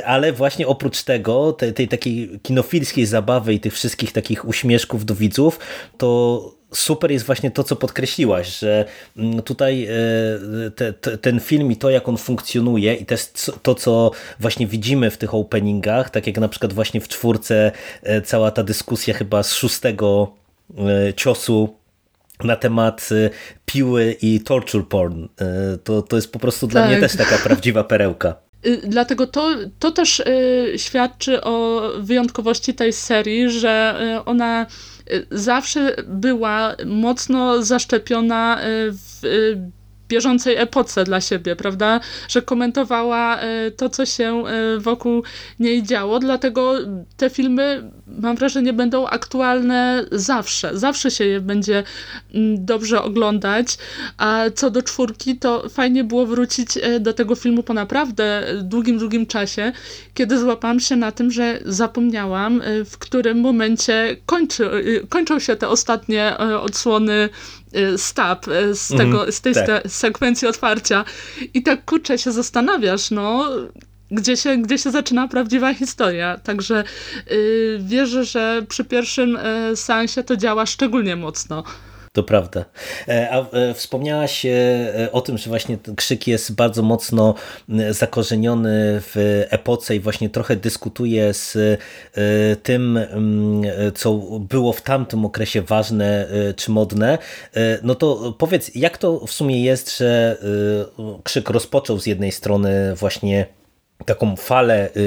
Speaker 3: Ale właśnie oprócz tego, tej, tej takiej kinofilskiej zabawy i tych wszystkich takich uśmieszków do widzów, to super jest właśnie to, co podkreśliłaś, że mm, tutaj e, te, te, ten film i to, jak on funkcjonuje i też to, co właśnie widzimy w tych openingach, tak jak na przykład właśnie w czwórce e, cała ta dyskusja chyba z szóstego e, ciosu na temat piły i torture porn. To, to jest po prostu dla mnie tak. też taka prawdziwa perełka.
Speaker 5: Y, dlatego to, to też y, świadczy o wyjątkowości tej serii, że y, ona zawsze była mocno zaszczepiona w bieżącej epoce dla siebie, prawda? Że komentowała e, to, co się e, wokół niej działo, dlatego te filmy, mam wrażenie, będą aktualne zawsze. Zawsze się je będzie mm, dobrze oglądać, a co do czwórki, to fajnie było wrócić e, do tego filmu po naprawdę długim, długim czasie, kiedy złapałam się na tym, że zapomniałam, w którym momencie kończy, kończą się te ostatnie odsłony stab y, z, tego, mm, z tej tak. sekwencji otwarcia. I tak kurczę się zastanawiasz, no, gdzie się, gdzie się zaczyna prawdziwa historia. Także yy, wierzę, że przy pierwszym yy, seansie to działa szczególnie mocno.
Speaker 3: To prawda. E, a e, wspomniałaś e, o tym, że właśnie krzyk jest bardzo mocno zakorzeniony w epoce i właśnie trochę dyskutuje z tym, co było w tamtym okresie ważne czy modne. No to powiedz, jak to w sumie jest, że krzyk rozpoczął z jednej strony właśnie taką falę y,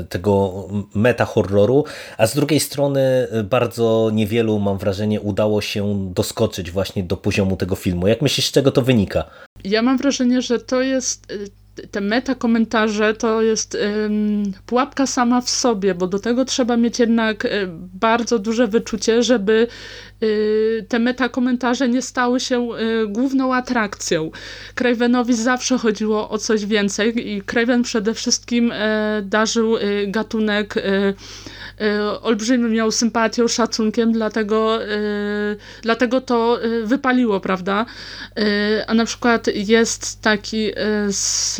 Speaker 3: y, tego meta-horroru, a z drugiej strony y, bardzo niewielu, mam wrażenie, udało się doskoczyć właśnie do poziomu tego filmu. Jak myślisz, z czego to wynika?
Speaker 5: Ja mam wrażenie, że to jest te meta komentarze to jest pułapka sama w sobie, bo do tego trzeba mieć jednak bardzo duże wyczucie, żeby Y, te metakomentarze nie stały się y, główną atrakcją. Cravenowi zawsze chodziło o coś więcej i Craven przede wszystkim e, darzył y, gatunek olbrzymią sympatią, szacunkiem, dlatego, dlatego to wypaliło, prawda? A na przykład jest taki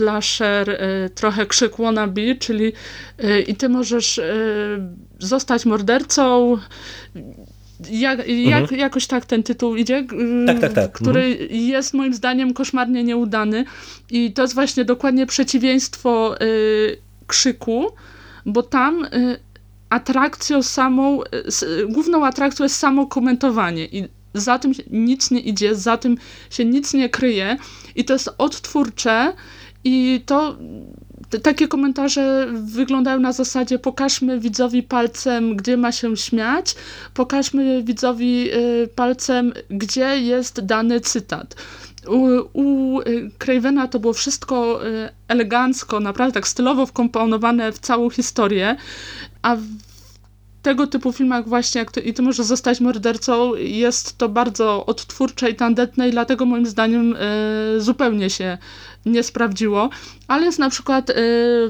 Speaker 5: slasher trochę krzyk wannabe, czyli i ty możesz zostać mordercą, jak, jak, mhm. Jakoś tak ten tytuł idzie,
Speaker 3: tak, tak, tak.
Speaker 5: który mhm. jest moim zdaniem koszmarnie nieudany i to jest właśnie dokładnie przeciwieństwo y, krzyku, bo tam y, atrakcją samą, y, główną atrakcją jest samo komentowanie i za tym nic nie idzie, za tym się nic nie kryje i to jest odtwórcze i to takie komentarze wyglądają na zasadzie pokażmy widzowi palcem, gdzie ma się śmiać, pokażmy widzowi y, palcem, gdzie jest dany cytat. U, u y, Cravena to było wszystko y, elegancko, naprawdę tak stylowo wkomponowane w całą historię, a tego typu filmach właśnie, jak to, i ty możesz zostać mordercą, jest to bardzo odtwórcze i tandetne i dlatego moim zdaniem y, zupełnie się nie sprawdziło, ale jest na przykład y,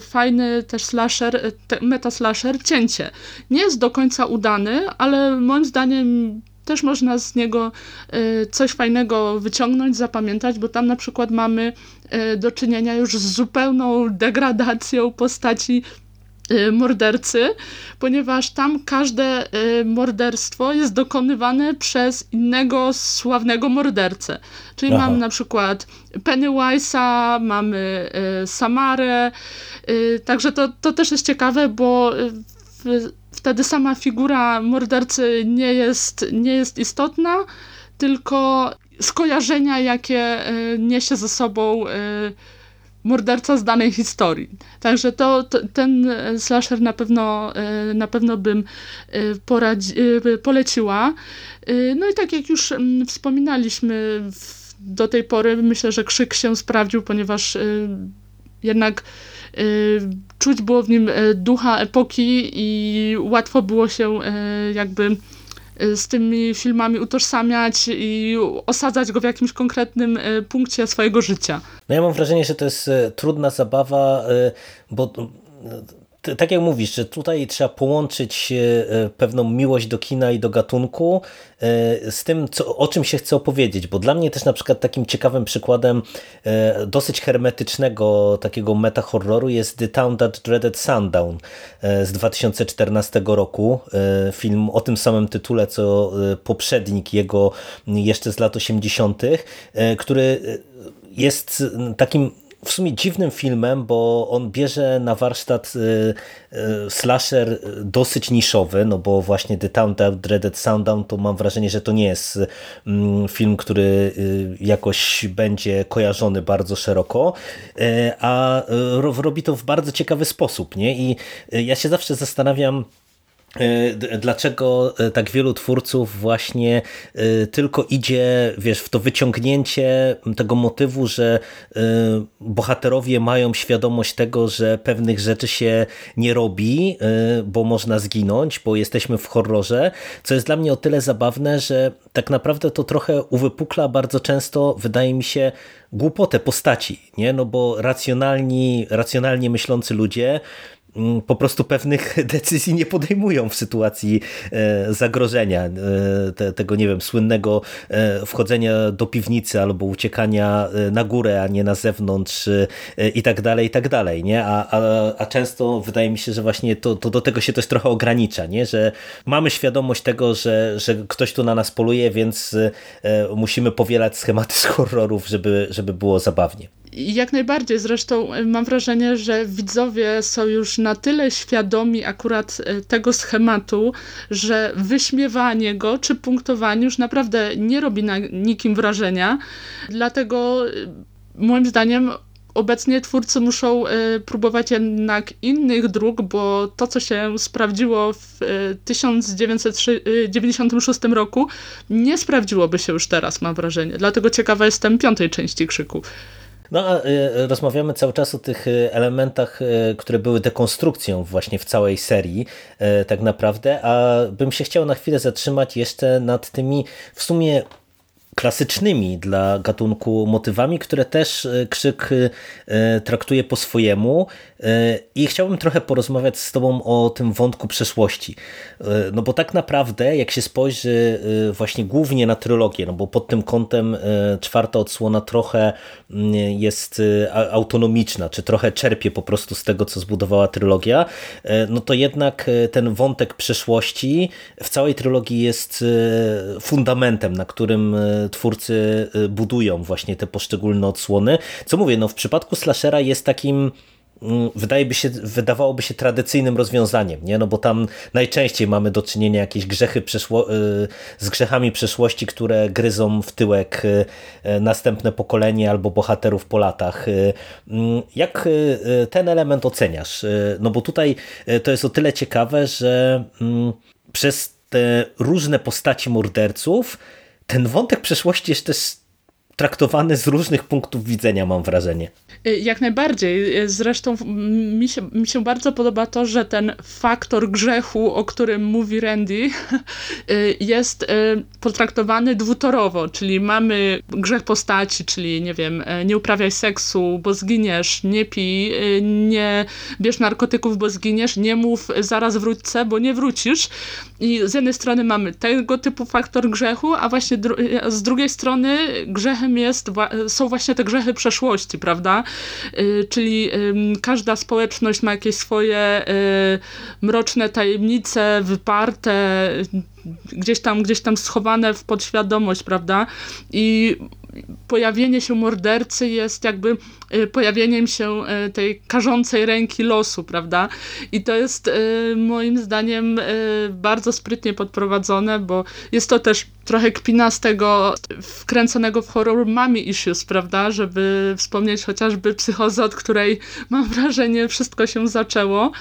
Speaker 5: fajny też slasher, y, meta slasher Cięcie. Nie jest do końca udany, ale moim zdaniem też można z niego y, coś fajnego wyciągnąć, zapamiętać, bo tam na przykład mamy y, do czynienia już z zupełną degradacją postaci mordercy, ponieważ tam każde y, morderstwo jest dokonywane przez innego sławnego mordercę. Czyli Aha. mamy na przykład Pennywise'a, mamy y, Samarę, także to, to też jest ciekawe, bo wtedy sama figura mordercy nie jest, nie jest istotna, tylko skojarzenia, jakie niesie ze sobą morderca z danej historii. Także to, to, ten slasher na pewno, na pewno bym poradzi, poleciła. No i tak jak już mm, wspominaliśmy do tej pory, myślę, że krzyk się sprawdził, ponieważ jednak czuć było w nim ducha epoki i łatwo było się jakby z tymi filmami utożsamiać i osadzać go w jakimś konkretnym punkcie swojego życia.
Speaker 3: No ja mam wrażenie, że to jest trudna zabawa, bo tak jak mówisz, że tutaj trzeba połączyć e, pewną miłość do kina i do gatunku e, z tym, co, o czym się chce opowiedzieć, bo dla mnie też na przykład takim ciekawym przykładem e, dosyć hermetycznego takiego meta-horroru jest The Town That Dreaded Sundown z 2014 roku. Film o tym samym tytule, co poprzednik jego jeszcze z lat 80., który jest takim w sumie dziwnym filmem, bo on bierze na warsztat y, y, slasher dosyć niszowy, no bo właśnie The Town That Dreaded Sundown to mam wrażenie, że to nie jest mm, film, który y, jakoś będzie kojarzony bardzo szeroko, a robi to w bardzo ciekawy sposób, nie? I ja się zawsze zastanawiam, dlaczego e, tak wielu twórców właśnie e, tylko idzie wiesz, w to wyciągnięcie tego motywu, że bohaterowie mają świadomość tego, że pewnych rzeczy się nie robi, bo można zginąć, bo jesteśmy w horrorze, co jest dla mnie o tyle zabawne, że tak naprawdę to trochę uwypukla bardzo często, wydaje mi się, głupotę postaci, nie? no bo racjonalni, racjonalnie myślący ludzie po prostu pewnych decyzji nie podejmują w sytuacji e, zagrożenia, e, tego nie wiem, słynnego e, wchodzenia do piwnicy albo uciekania na górę, a nie na zewnątrz i tak dalej, i tak dalej, nie? A, a, a często wydaje mi się, że właśnie to, to do tego się też trochę ogranicza, nie? Że mamy świadomość tego, że, że ktoś tu na nas poluje, więc musimy powielać schematy z horrorów, żeby, żeby było zabawnie.
Speaker 5: Jak najbardziej. Zresztą e, mam wrażenie, że widzowie są już na tyle świadomi akurat e, tego schematu, że wyśmiewanie go czy punktowanie już naprawdę nie robi na nikim wrażenia. Dlatego e, moim zdaniem obecnie twórcy muszą próbować jednak innych dróg, bo to, co się sprawdziło w 1996 roku, nie sprawdziłoby się już teraz, mam wrażenie. Dlatego ciekawa jestem piątej części Krzyku.
Speaker 3: No a y, rozmawiamy cały czas o tych y, elementach, y, które były dekonstrukcją właśnie w całej serii tak naprawdę, a bym się chciał na chwilę zatrzymać jeszcze nad tymi w sumie klasycznymi dla gatunku motywami, które też Krzyk traktuje po swojemu i chciałbym trochę porozmawiać z Tobą o tym wątku przeszłości. No bo tak naprawdę, jak się spojrzy właśnie głównie na trylogię, no bo pod tym kątem czwarta odsłona trochę mm, jest autonomiczna, czy trochę czerpie po prostu z tego, co zbudowała trylogia, no to jednak ten wątek przeszłości w całej trylogii jest fundamentem, na którym twórcy budują właśnie te poszczególne odsłony. Co mówię, no w przypadku slashera jest takim wydaje by się, wydawałoby się tradycyjnym rozwiązaniem, nie? No bo tam najczęściej mamy do czynienia jakieś grzechy przeszło, y, z grzechami przeszłości, które gryzą w tyłek y, y, następne pokolenie albo bohaterów po latach. Mm, jak ten element oceniasz? No bo tutaj to jest o tyle ciekawe, że mm, przez te różne postaci morderców ten wątek przeszłości jest też traktowany z różnych punktów widzenia, mam wrażenie.
Speaker 5: Y, jak najbardziej. Y, zresztą mi się, mi się bardzo podoba to, że ten faktor grzechu, o którym mówi Randy, y, jest potraktowany dwutorowo, czyli mamy grzech postaci, czyli nie wiem, nie uprawiaj seksu, bo zginiesz, nie pij, nie bierz narkotyków, bo zginiesz, nie mów zaraz wróćce, bo nie wrócisz. I z jednej strony mamy tego typu faktor grzechu, a właśnie dru z drugiej strony grzechem jest, są właśnie te grzechy przeszłości, prawda? Y, czyli każda społeczność ma jakieś swoje y, mroczne tajemnice, wyparte, gdzieś tam, gdzieś tam schowane w podświadomość, prawda? I pojawienie się mordercy jest jakby y, pojawieniem się y, tej karzącej ręki losu, prawda? I to jest moim zdaniem bardzo sprytnie podprowadzone, bo jest to też trochę kpina z tego wkręconego w horror mami issues, prawda? Żeby wspomnieć chociażby psychozę, od której mam wrażenie wszystko się zaczęło.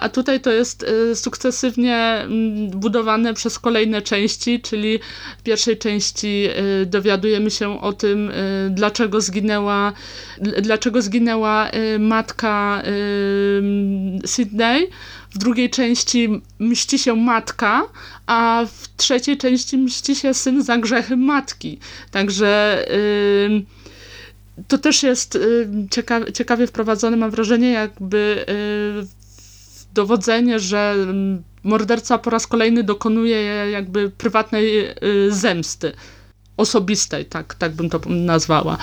Speaker 5: A tutaj to jest sukcesywnie mm, budowane przez kolejne części, czyli w pierwszej części y, dowiadujemy się o tym, y, dlaczego zginęła, dlaczego zginęła y, matka Sydney. W drugiej części mści się matka, a w trzeciej części mści się syn za grzechy matki. Także to też jest ciekawie, wprowadzone, mam wrażenie, jakby dowodzenie, że morderca po raz kolejny dokonuje jakby prywatnej y, zemsty. Osobistej, tak, tak bym to nazwała.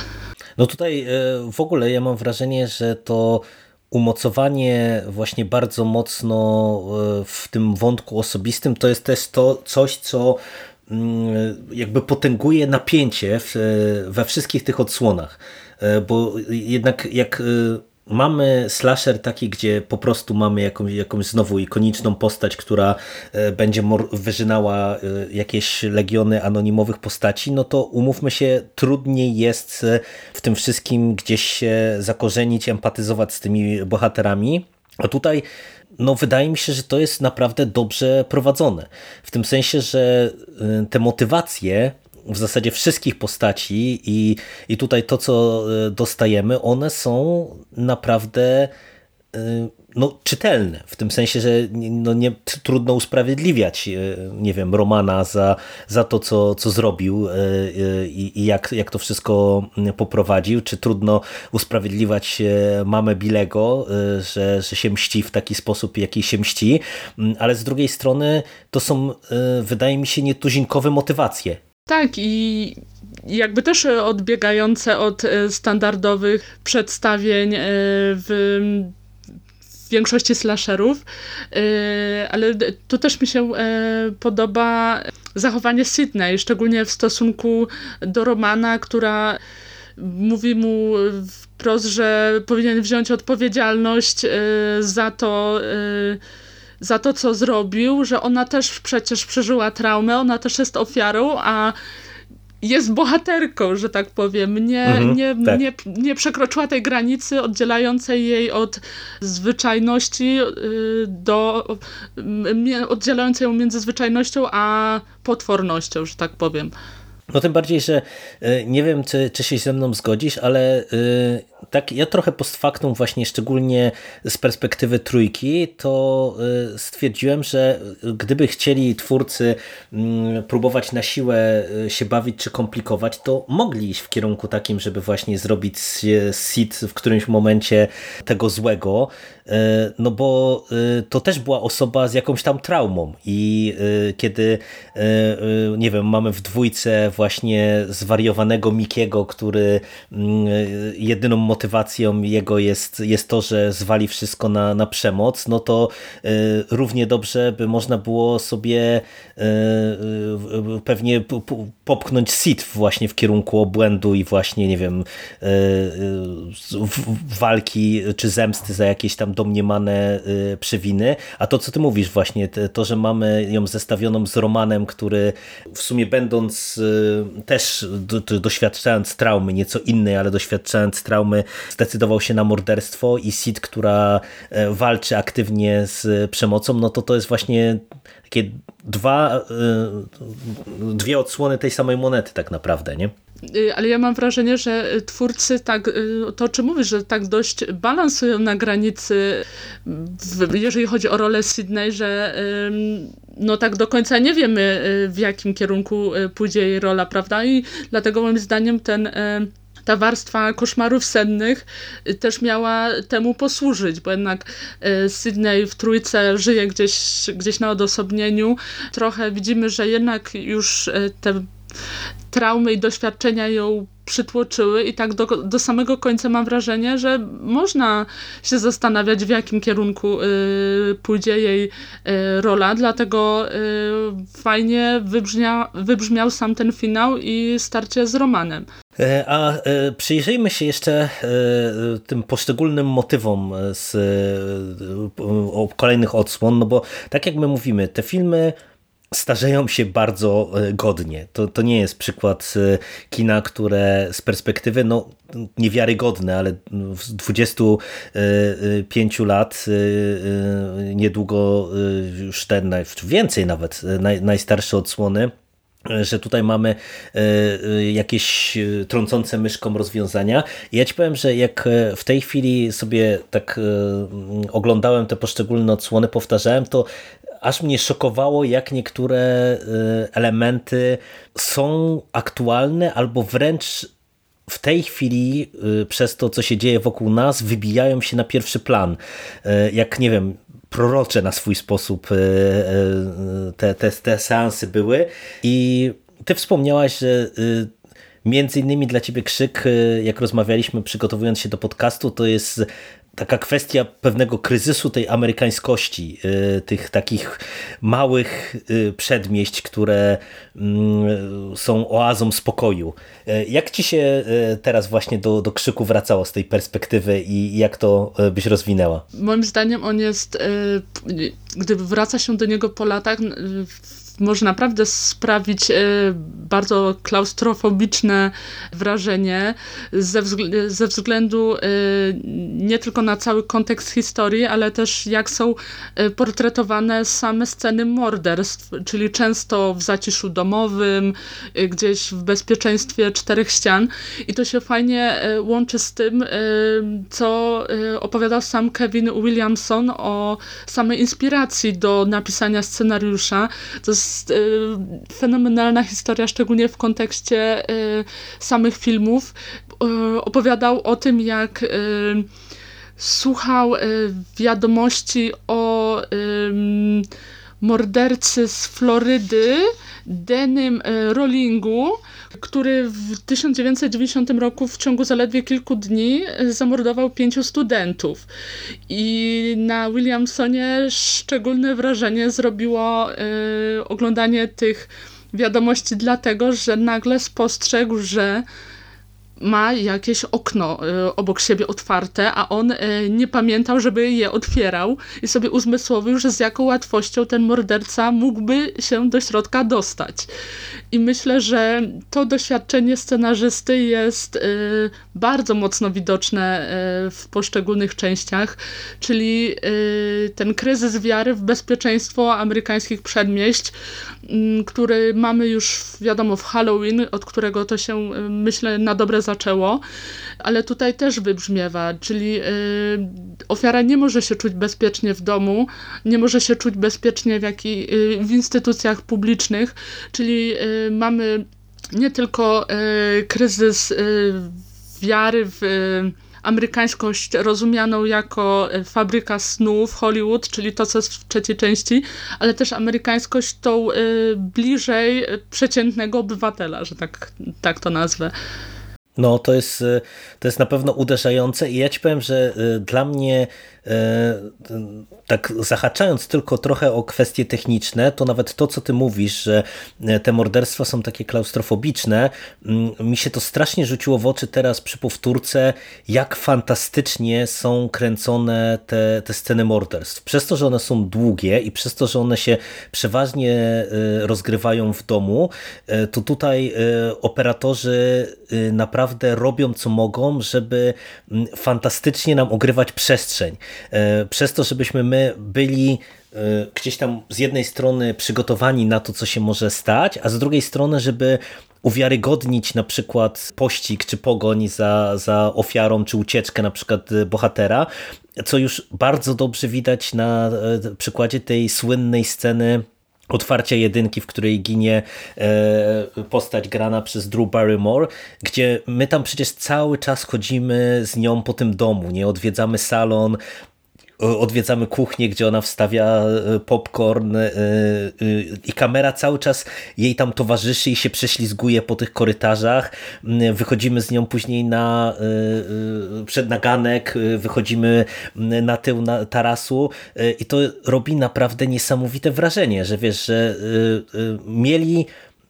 Speaker 3: No tutaj y, w ogóle ja mam wrażenie, że to umocowanie właśnie bardzo mocno y, w tym wątku osobistym to jest też to coś, co mm, jakby potęguje napięcie we wszystkich tych odsłonach. Bo jednak jak Mamy slasher taki, gdzie po prostu mamy jakąś, jakąś znowu ikoniczną postać, która e, będzie wyżynała e, jakieś legiony anonimowych postaci, no to umówmy się, trudniej jest e, w tym wszystkim gdzieś się zakorzenić, empatyzować z tymi bohaterami. A tutaj no wydaje mi się, że to jest naprawdę dobrze prowadzone. W tym sensie, że te motywacje w zasadzie wszystkich postaci i, i tutaj to, co e, dostajemy, one są naprawdę e, no, czytelne, w tym sensie, że no, nie, trudno usprawiedliwiać, e, nie wiem, Romana za, za to, co, co zrobił i, i jak, jak to wszystko poprowadził, czy trudno usprawiedliwiać mamę Bilego, że, że się mści w taki sposób, jaki się mści, ale z drugiej strony to są, wydaje mi się, nietuzinkowe motywacje
Speaker 5: tak i jakby też odbiegające od e, standardowych przedstawień e, w większości slasherów, e, ale tu też mi się podoba zachowanie Sydney, szczególnie w stosunku do Romana, która mówi mu wprost, że powinien wziąć odpowiedzialność za to, za to, co zrobił, że ona też przecież przeżyła traumę, ona też jest ofiarą, a jest bohaterką, że tak powiem. Nie, mhm, nie, tak. nie, nie przekroczyła tej granicy oddzielającej jej od zwyczajności y, do oddzielającej ją między zwyczajnością a potwornością, że tak powiem.
Speaker 3: No tym bardziej, że y, nie wiem, czy, czy się ze mną zgodzisz, ale y, tak ja trochę post factum właśnie szczególnie z perspektywy trójki, to y, stwierdziłem, że gdyby chcieli twórcy mm, próbować na siłę się bawić czy komplikować, to mogli iść w kierunku takim, żeby właśnie zrobić seed w którymś momencie tego złego, no bo to też była osoba z jakąś tam traumą i kiedy nie wiem, mamy w dwójce właśnie zwariowanego Mikiego, który mm, jedyną motywacją jego jest, jest to, że zwali wszystko na, na przemoc, no to y, równie dobrze by można było sobie y, y, pewnie popchnąć sit właśnie w kierunku obłędu i właśnie, nie wiem, walki czy zemsty za jakieś tam domniemane przewiny. A to, co ty mówisz właśnie, to, że mamy ją zestawioną z Romanem, który w sumie będąc też doświadczając traumy, nieco innej, ale doświadczając traumy, zdecydował się na morderstwo i Sid, która e, walczy aktywnie z przemocą, no to to jest właśnie takie dwa, e, dwie odsłony tej samej monety tak naprawdę, nie?
Speaker 5: Y, ale ja mam wrażenie, że twórcy tak, y, to o czym mówisz, że tak dość balansują na granicy, jeżeli chodzi o rolę Sydney, że no tak do końca nie wiemy y, w jakim kierunku pójdzie jej rola, prawda? I dlatego moim zdaniem ten ta warstwa koszmarów sennych też miała temu posłużyć, bo jednak Sydney w trójce żyje gdzieś, gdzieś na odosobnieniu. Trochę widzimy, że jednak już te traumy i doświadczenia ją przytłoczyły i tak do, do samego końca mam wrażenie, że można się zastanawiać w jakim kierunku y, pójdzie jej y, rola, dlatego y, fajnie wybrzmia, wybrzmiał sam ten finał i starcie z Romanem.
Speaker 3: E, a e, przyjrzyjmy się jeszcze e, tym poszczególnym motywom z kolejnych odsłon, no bo tak jak my mówimy, te filmy starzeją się bardzo godnie. To, to nie jest przykład kina, które z perspektywy no, niewiarygodne, ale z 25 lat niedługo już ten, więcej nawet, najstarsze odsłony że tutaj mamy e, e, jakieś e, trącące myszką rozwiązania. Ja ci powiem, że jak w tej chwili sobie tak oglądałem te poszczególne odsłony, powtarzałem, to aż mnie szokowało, jak niektóre elementy są aktualne albo wręcz w tej chwili przez to, co się dzieje wokół nas, wybijają się na pierwszy plan. Jak nie wiem, prorocze na swój sposób te, te, te seansy były i ty wspomniałaś, że między innymi dla ciebie krzyk, jak rozmawialiśmy przygotowując się do podcastu, to jest taka kwestia pewnego kryzysu tej amerykańskości, y, tych takich małych y, przedmieść, które mm, są oazą spokoju. Y, jak ci się teraz właśnie do, do krzyku wracało z tej perspektywy i jak to byś rozwinęła?
Speaker 5: Moim zdaniem on jest, gdyby wraca się do niego po latach, może naprawdę sprawić e, bardzo klaustrofobiczne wrażenie ze, ze względu e, nie tylko na cały kontekst historii, ale też jak są e, portretowane same sceny morderstw, czyli często w zaciszu domowym, gdzieś w bezpieczeństwie czterech ścian i to się fajnie łączy z tym, co opowiadał sam Kevin Williamson o samej inspiracji do napisania scenariusza. To jest jest y, fenomenalna historia, szczególnie w kontekście y, samych filmów. Y, opowiadał o tym, jak słuchał wiadomości o mordercy z Florydy, Denym Rollingu, który w 1990 roku w ciągu zaledwie kilku dni zamordował pięciu studentów. I na Williamsonie szczególne wrażenie zrobiło y, oglądanie tych wiadomości, dlatego że nagle spostrzegł, że ma jakieś okno y, obok siebie otwarte, a on y, nie pamiętał, żeby je otwierał i sobie uzmysłowił, że z jaką łatwością ten morderca mógłby się do środka dostać. I myślę, że to doświadczenie scenarzysty jest y, bardzo mocno widoczne w poszczególnych częściach, czyli ten kryzys wiary w bezpieczeństwo amerykańskich przedmieść, który mamy już wiadomo w Halloween, od którego to się myślę na dobre zaczęło, ale tutaj też wybrzmiewa, czyli yy, ofiara nie może się czuć bezpiecznie w domu, nie może się czuć bezpiecznie w, jaki, yy, w instytucjach publicznych, czyli mamy nie tylko y, kryzys y, wiary w y, amerykańskość rozumianą jako fabryka snów Hollywood, czyli to, co jest w trzeciej części, ale też amerykańskość tą bliżej przeciętnego obywatela, że tak, tak to nazwę.
Speaker 3: No, to jest, to jest na pewno uderzające i ja ci powiem, że dla mnie E, tak zahaczając tylko trochę o kwestie techniczne, to nawet to, co ty mówisz, że e, te morderstwa są takie klaustrofobiczne, mm, mi się to strasznie rzuciło w oczy teraz przy powtórce, jak fantastycznie są kręcone te, te sceny morderstw. Przez to, że one są długie i przez to, że one się przeważnie e, rozgrywają w domu, to tutaj operatorzy naprawdę robią co mogą, żeby mm, fantastycznie nam ogrywać przestrzeń. E, przez to, żebyśmy my byli e, gdzieś tam z jednej strony przygotowani na to, co się może stać, a z drugiej strony, żeby uwiarygodnić na przykład pościg czy pogoń za, za ofiarą, czy ucieczkę na przykład bohatera, co już bardzo dobrze widać na e, przykładzie tej słynnej sceny otwarcia jedynki, w której ginie postać grana przez Drew Barrymore, gdzie my tam przecież cały czas chodzimy z nią po tym domu, nie? Odwiedzamy salon, odwiedzamy kuchnię, gdzie ona wstawia popcorn i kamera cały czas jej tam towarzyszy i się prześlizguje po tych korytarzach. Wychodzimy z nią później na przednaganek, wychodzimy na tył na tarasu i to robi naprawdę niesamowite wrażenie, że wiesz, że mieli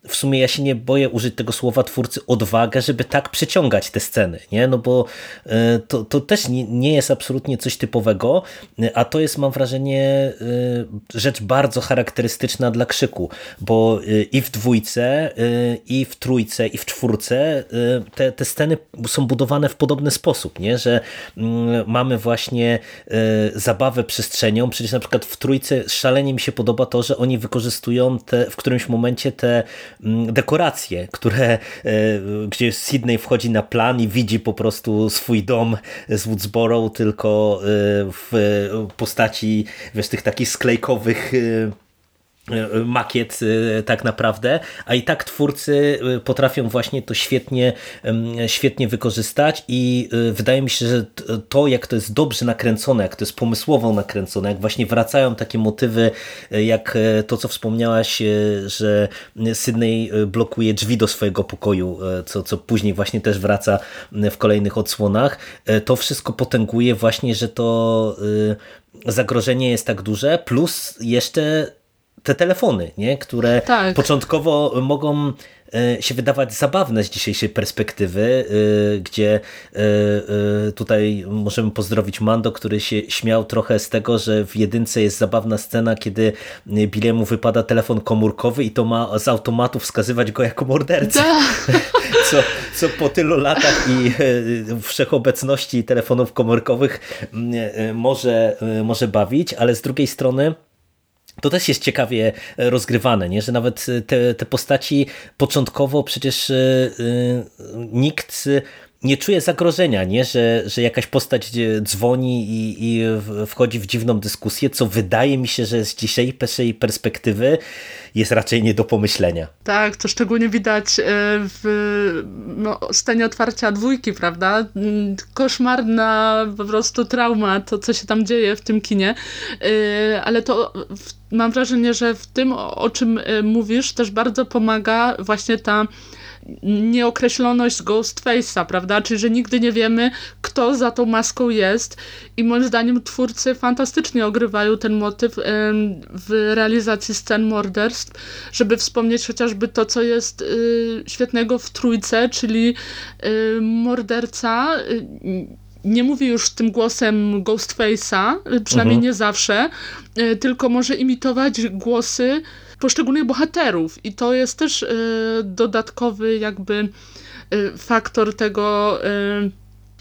Speaker 3: w sumie ja się nie boję użyć tego słowa twórcy odwagę, żeby tak przeciągać te sceny, nie? No bo e, to, to też nie, nie jest absolutnie coś typowego, a to jest mam wrażenie e, rzecz bardzo charakterystyczna dla krzyku, bo e, i w dwójce, i w trójce, i w czwórce te, te sceny są budowane w podobny sposób, nie? Że mm, mamy właśnie zabawę przestrzenią, przecież na przykład w trójce szalenie mi się podoba to, że oni wykorzystują te, w którymś momencie te dekoracje, które, e, gdzie Sydney wchodzi na plan i widzi po prostu swój dom z Woodsboro tylko e, w postaci wiesz, tych takich sklejkowych E, makiet e, tak naprawdę, a i tak twórcy e, potrafią właśnie to świetnie, świetnie wykorzystać i wydaje mi się, że to jak to jest dobrze nakręcone, jak to jest pomysłowo nakręcone, jak właśnie wracają takie motywy, jak to co wspomniałaś, że Sydney blokuje drzwi do swojego pokoju, co, co później właśnie też wraca w kolejnych odsłonach, to wszystko potęguje właśnie, że to zagrożenie jest tak duże, plus jeszcze te telefony, nie? które tak. początkowo mogą e, się wydawać zabawne z dzisiejszej perspektywy, e, gdzie e, tutaj możemy pozdrowić Mando, który się śmiał trochę z tego, że w jedynce jest zabawna scena, kiedy Bilemu wypada telefon komórkowy i to ma z automatu wskazywać go jako mordercę. Tak. Co, co po tylu latach i wszechobecności telefonów komórkowych może, może bawić, ale z drugiej strony to też jest ciekawie e, rozgrywane, nie? że nawet e, te, te postaci początkowo przecież yy, nikt nie czuje zagrożenia, nie? Że, że jakaś postać dzwoni i, i wchodzi w dziwną dyskusję, co wydaje mi się, że z dzisiejszej perspektywy jest raczej nie do pomyślenia.
Speaker 5: Tak, to szczególnie widać w no, scenie otwarcia dwójki, prawda? Koszmarna po prostu trauma, to co się tam dzieje w tym kinie, ale to mam wrażenie, że w tym, o czym e, mówisz, też bardzo pomaga właśnie ta nieokreśloność Ghostface'a, prawda? Czyli, że nigdy nie wiemy, kto za tą maską jest i moim zdaniem twórcy fantastycznie ogrywają ten motyw w realizacji scen morderstw, żeby wspomnieć chociażby to, co jest y, świetnego w Trójce, czyli y, morderca y, nie mówi już tym głosem Ghostface'a, przynajmniej mhm. nie zawsze, e, tylko może imitować głosy poszczególnych bohaterów i to jest też e, dodatkowy jakby faktor tego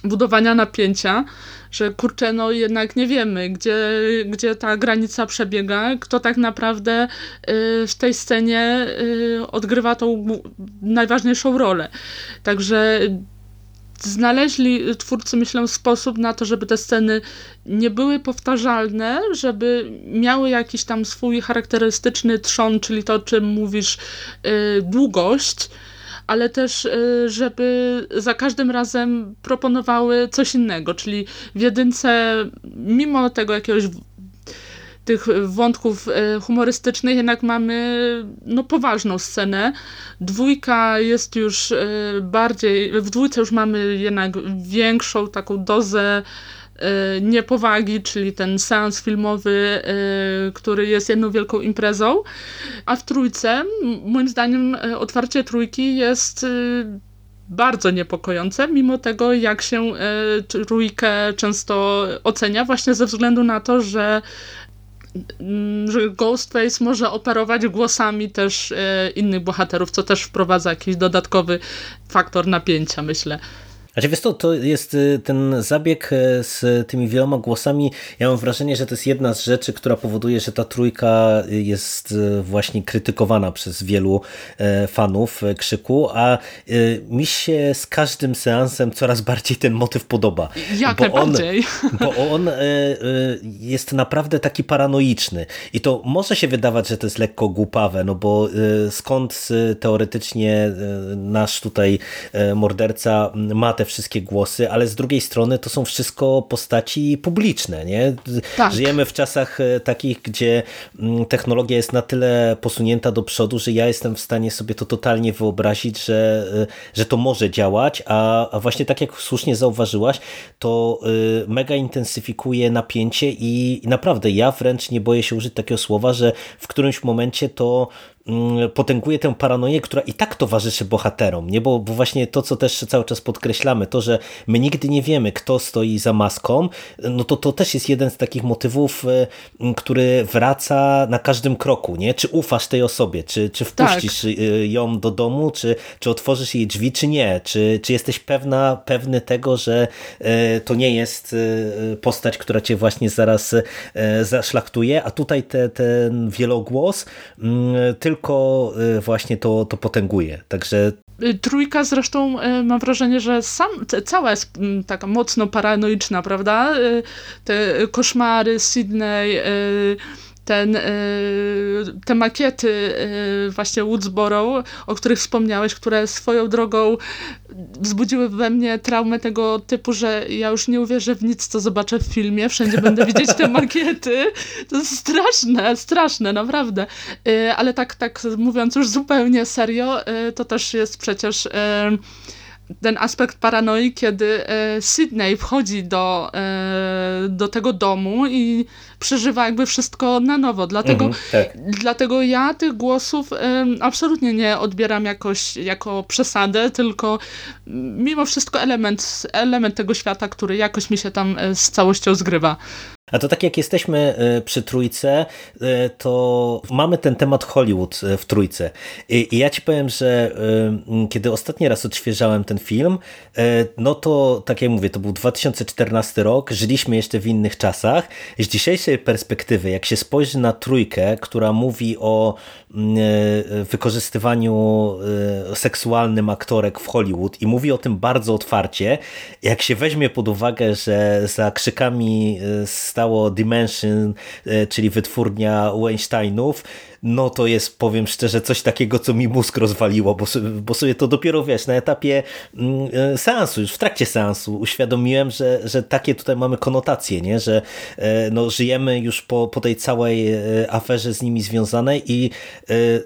Speaker 5: budowania napięcia, że kurczę, no jednak nie wiemy, gdzie, gdzie ta granica przebiega, kto tak naprawdę w tej scenie odgrywa tą najważniejszą rolę. Także znaleźli twórcy, myślę, sposób na to, żeby te sceny nie były powtarzalne, żeby miały jakiś tam swój charakterystyczny trzon, czyli to, o czym mówisz, yy, długość, ale też, yy, żeby za każdym razem proponowały coś innego, czyli w jedynce, mimo tego jakiegoś tych wątków e, humorystycznych jednak mamy no, poważną scenę. Dwójka jest już e, bardziej, w dwójce już mamy jednak większą taką dozę niepowagi, czyli ten seans filmowy, który jest jedną wielką imprezą, a w trójce, moim zdaniem, otwarcie trójki jest bardzo niepokojące, mimo tego, jak się trójkę często ocenia, właśnie ze względu na to, że że Ghostface może operować głosami też innych bohaterów, co też wprowadza jakiś dodatkowy faktor napięcia, myślę.
Speaker 3: Znaczy wiesz to, to jest y, ten zabieg e, z tymi wieloma głosami, ja mam wrażenie, że to jest jedna z rzeczy, która powoduje, że ta trójka jest y, właśnie krytykowana przez wielu fanów Krzyku, a mi się z każdym seansem coraz bardziej ten motyw podoba.
Speaker 5: Jak bo najbardziej.
Speaker 3: On, bo on jest naprawdę taki paranoiczny i to może się wydawać, że to jest lekko głupawe, no bo skąd teoretycznie nasz tutaj morderca ma te wszystkie głosy, ale z drugiej strony to są wszystko postaci publiczne. Nie? Tak. Żyjemy w czasach takich, gdzie mm, technologia jest na tyle posunięta do przodu, że ja jestem w stanie sobie to totalnie wyobrazić, że, że to może działać, a, a właśnie tak jak słusznie zauważyłaś, to mega intensyfikuje napięcie i, i naprawdę ja wręcz nie boję się użyć takiego słowa, że w którymś momencie to potęguje tę paranoję, która i tak towarzyszy bohaterom, nie? Bo, bo właśnie to, co też cały czas podkreślamy, to, że my nigdy nie wiemy, kto stoi za maską, no to to też jest jeden z takich motywów, e, który wraca na każdym kroku, nie? Czy ufasz tej osobie, czy, czy wpuścisz tak. ją do domu, czy, czy otworzysz jej drzwi, czy nie? Czy, czy jesteś pewna, pewny tego, że e, to nie jest postać, która cię właśnie zaraz zaszlachtuje, a tutaj te, ten wielogłos mm, tylko tylko y, właśnie to, to potęguje. Także
Speaker 5: y, Trójka zresztą y, mam wrażenie, że sam, cała jest mm, taka mocno paranoiczna, prawda? Te koszmary Sydney, ten, te makiety właśnie Woodsboro, o których wspomniałeś, które swoją drogą wzbudziły we mnie traumę tego typu, że ja już nie uwierzę w nic, co zobaczę w filmie. Wszędzie będę widzieć te makiety. To jest straszne, straszne, naprawdę. Y, ale tak, tak mówiąc już zupełnie serio, y, to też jest przecież y, ten aspekt paranoi, kiedy Sydney wchodzi do, do tego domu i przeżywa jakby wszystko na nowo. Dlatego, mhm, tak. dlatego ja tych głosów absolutnie nie odbieram jakoś jako przesadę, tylko mimo wszystko element, element tego świata, który jakoś mi się tam e, z całością zgrywa.
Speaker 3: A to tak jak jesteśmy e, przy trójce, e, to mamy ten temat Hollywood w trójce. I ja ci powiem, że kiedy ostatni raz odświeżałem ten film, no to tak jak mówię, to był 2014 rok, żyliśmy jeszcze w innych czasach. Z dzisiejszej perspektywy, jak się spojrzy na trójkę, która mówi o e, wykorzystywaniu e, seksualnym aktorek w Hollywood i mówi o tym bardzo otwarcie, jak się weźmie pod uwagę, że za krzykami e, stało Dimension, czyli wytwórnia Weinsteinów, no to jest, powiem szczerze, coś takiego, co mi mózg rozwaliło, bo, bo sobie to dopiero, wiesz, na etapie mm, e, seansu, już w trakcie seansu uświadomiłem, że, że takie tutaj mamy konotacje, nie? że e, no, żyjemy już po, po tej całej e, aferze z nimi związanej i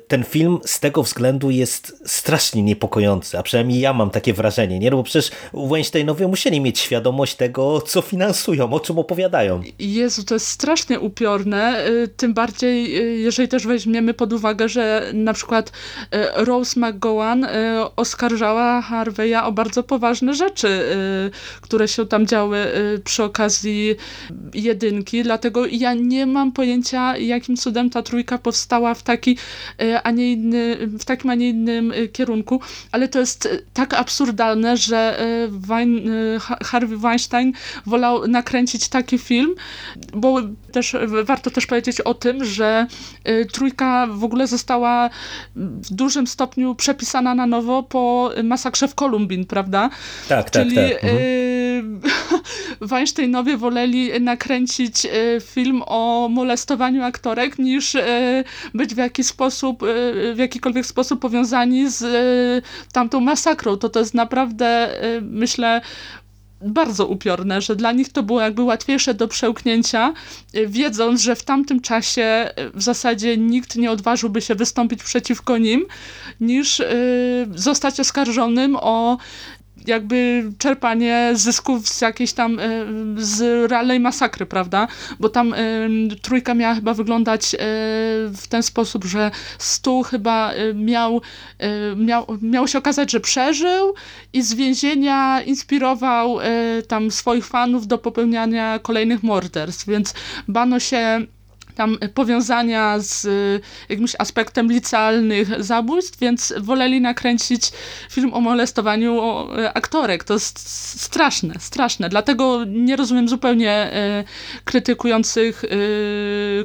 Speaker 3: ten film z tego względu jest strasznie niepokojący, a przynajmniej ja mam takie wrażenie, nie? No bo przecież Weinsteinowie musieli mieć świadomość tego, co finansują, o czym opowiadają.
Speaker 5: Jezu, to jest strasznie upiorne, tym bardziej, jeżeli też weź weźmiemy pod uwagę, że na przykład e, Rose McGowan e, oskarżała Harveya o bardzo poważne rzeczy, e, które się tam działy przy okazji jedynki, dlatego ja nie mam pojęcia, jakim cudem ta trójka powstała w, taki, a nie inny, w takim, a nie innym kierunku, ale to jest tak absurdalne, że Wein, Harvey Weinstein wolał nakręcić taki film, bo też warto też powiedzieć o tym, że trójka w ogóle została w dużym stopniu przepisana na nowo po masakrze w Kolumbin, prawda?
Speaker 3: Tak, tak Czyli tak, tak. Mhm.
Speaker 5: Weinsteinowie woleli nakręcić y, film o molestowaniu aktorek niż y, być w jakiś sposób, w jakikolwiek sposób powiązani z tamtą masakrą. To to jest naprawdę, myślę, bardzo upiorne, że dla nich to było jakby łatwiejsze do przełknięcia, y, wiedząc, że w tamtym czasie y, w zasadzie nikt nie odważyłby się wystąpić przeciwko nim, niż y, zostać oskarżonym o jakby czerpanie zysków z jakiejś tam, e, z realnej masakry, prawda? Bo tam trójka miała chyba wyglądać e, w ten sposób, że stół chyba e, miał, miał, miał się okazać, że przeżył i z więzienia inspirował tam swoich fanów do popełniania kolejnych morderstw, więc bano się tam powiązania z y, jakimś aspektem licealnych zabójstw, więc woleli nakręcić film o molestowaniu y, aktorek. To jest straszne, straszne. Dlatego nie rozumiem zupełnie y, krytykujących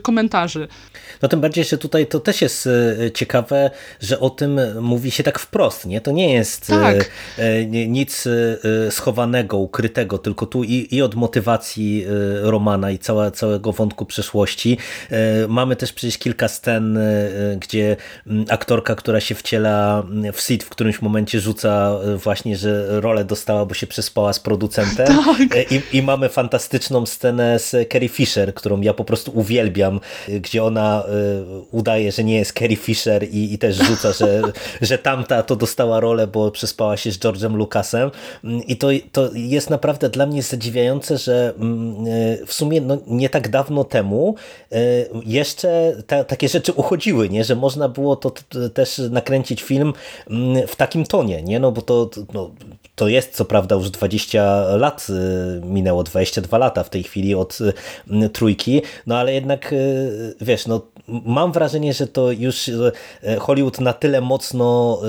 Speaker 5: komentarzy.
Speaker 3: No tym bardziej, że tutaj to też jest ciekawe, że o tym mówi się tak wprost. Nie? To nie jest tak. nic schowanego, ukrytego, tylko tu i, i od motywacji Romana i cała, całego wątku przeszłości Mamy też przecież kilka scen, gdzie aktorka, która się wciela w Sid w którymś momencie rzuca właśnie, że rolę dostała, bo się przespała z producentem
Speaker 5: tak.
Speaker 3: I, i mamy fantastyczną scenę z Carrie Fisher, którą ja po prostu uwielbiam, gdzie ona udaje, że nie jest Carrie Fisher i, i też rzuca, że, że tamta to dostała rolę, bo przespała się z George'em Lucasem i to, to jest naprawdę dla mnie zadziwiające, że mm, e, w sumie no, nie tak dawno temu e, jeszcze ta, takie rzeczy uchodziły, nie? że można było to, też nakręcić film mm, w takim tonie, nie? No bo to, no, to jest co prawda już 20 lat minęło, 22 lata w tej chwili od trójki, no ale jednak wiesz, no mam wrażenie, że to już Hollywood na tyle mocno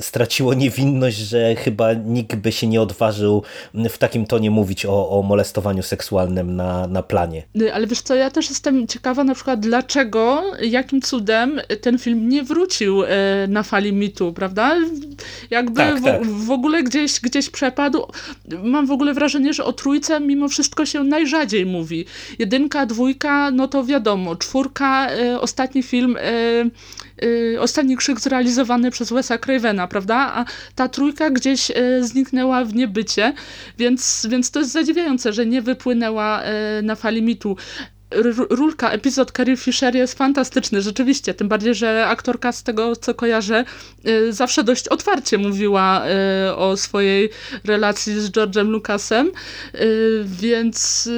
Speaker 3: straciło niewinność, że chyba nikt by się nie odważył w takim tonie mówić o, o molestowaniu seksualnym na, na planie.
Speaker 5: Ale wiesz co, ja też jestem ciekawa na przykład dlaczego, jakim cudem ten film nie wrócił e, na fali mitu, prawda? Jakby
Speaker 3: tak,
Speaker 5: w,
Speaker 3: tak.
Speaker 5: w ogóle gdzieś, gdzieś przepadł. Mam w ogóle wrażenie, że o trójce mimo wszystko się najrzadziej mówi. Jedynka, dwójka, no to wiadomo. Czwórka, e, ostatni film e, Y, ostatni krzyk zrealizowany przez Wesa Cravena, prawda? A ta trójka gdzieś y, zniknęła w niebycie, więc, więc to jest zadziwiające, że nie wypłynęła na fali mitu. Rulka, epizod Carrie Fisher jest fantastyczny, rzeczywiście, tym bardziej, że aktorka z tego, co kojarzę, zawsze dość otwarcie mówiła o swojej relacji z George'em Lucasem, więc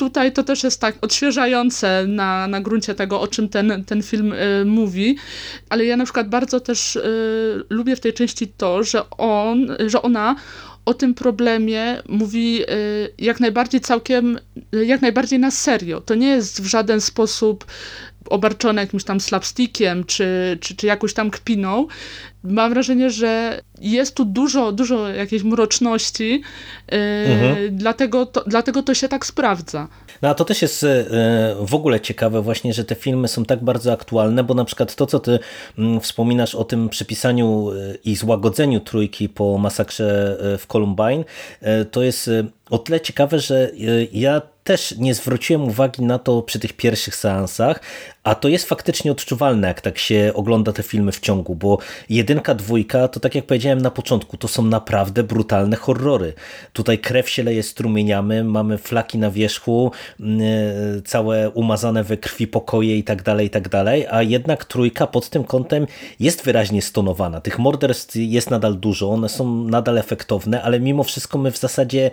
Speaker 5: tutaj to też jest tak odświeżające na, na gruncie tego, o czym ten, ten film y, mówi, ale ja na przykład bardzo też y, lubię w tej części to, że on, że ona o tym problemie mówi y, jak najbardziej całkiem, jak najbardziej na serio. To nie jest w żaden sposób obarczone jakimś tam slapstickiem czy, czy, czy jakąś tam kpiną, mam wrażenie, że jest tu dużo, dużo jakiejś mroczności, yy, mhm. dlatego, to, dlatego to się tak sprawdza.
Speaker 3: No a to też jest yy, w ogóle ciekawe właśnie, że te filmy są tak bardzo aktualne, bo na przykład to, co ty mm, wspominasz o tym przypisaniu i złagodzeniu trójki po masakrze w Columbine, to jest o tyle ciekawe, że ja też nie zwróciłem uwagi na to przy tych pierwszych seansach, a to jest faktycznie odczuwalne, jak tak się ogląda te filmy w ciągu, bo jedynka, dwójka, to tak jak powiedziałem na początku, to są naprawdę brutalne horrory. Tutaj krew się leje strumieniami, mamy flaki na wierzchu, mm, e, całe umazane we krwi pokoje i tak dalej, i tak dalej, a jednak trójka pod tym kątem jest wyraźnie stonowana. Tych morderstw jest nadal dużo, one są nadal efektowne, ale mimo wszystko my w zasadzie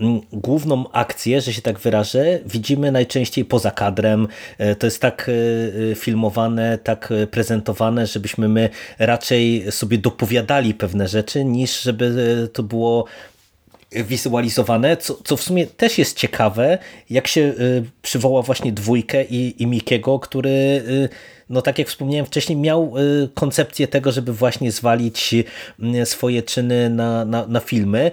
Speaker 3: mm, główną akcję, że się tak wyrażę, widzimy najczęściej poza kadrem. E, to jest tak e, filmowane, tak prezentowane, żebyśmy my raczej sobie dopowiadali pewne rzeczy, niż żeby y, to było wizualizowane, co, co w sumie też jest ciekawe, jak się y, przywoła właśnie dwójkę i, i Mikiego, który no tak jak wspomniałem wcześniej, miał koncepcję tego, żeby właśnie zwalić swoje czyny na, na, na filmy.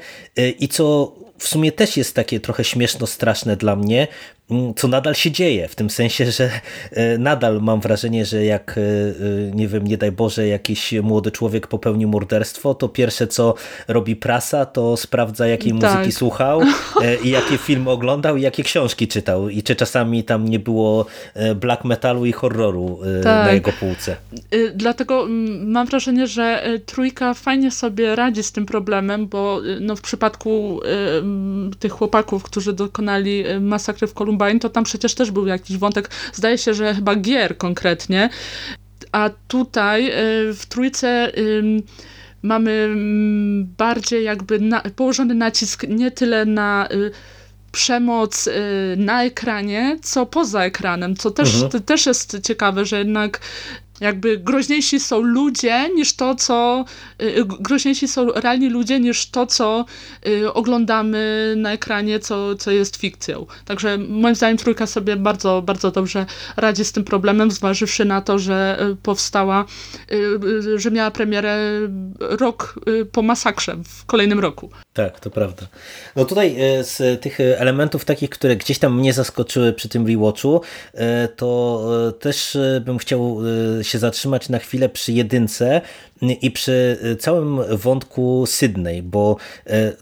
Speaker 3: I co w sumie też jest takie trochę śmieszno straszne dla mnie, Mm, co nadal się dzieje, w tym sensie, że e, nadal mam wrażenie, że jak, e, e, nie wiem, nie daj Boże, jakiś młody człowiek popełnił morderstwo, to pierwsze co robi prasa, to sprawdza jakiej tak. muzyki słuchał i jakie filmy oglądał i jakie książki czytał i czy czasami tam nie było black metalu i horroru tak. na jego półce.
Speaker 5: Dlatego mam wrażenie, że trójka fajnie sobie radzi z tym problemem, bo no, w przypadku tych chłopaków, którzy dokonali masakry w Kolumbii, Combine, to tam przecież też był jakiś wątek, zdaje się, że chyba gier konkretnie, a tutaj y, w trójce mamy mm, bardziej jakby na, położony nacisk nie tyle na y, przemoc y, na ekranie, co poza ekranem, co też, mhm. też jest ciekawe, że jednak jakby groźniejsi są ludzie niż to, co y, groźniejsi są realni ludzie niż to, co y, oglądamy na ekranie, co, co jest fikcją. Także moim zdaniem trójka sobie bardzo, bardzo dobrze radzi z tym problemem, zważywszy na to, że y, powstała, że miała premierę rok po masakrze w kolejnym roku.
Speaker 3: Tak, to prawda. No tutaj e, z tych elementów takich, które gdzieś tam mnie zaskoczyły przy tym rewatchu, e, to e, też bym chciał się zatrzymać na chwilę przy jedynce i przy całym wątku Sydney, bo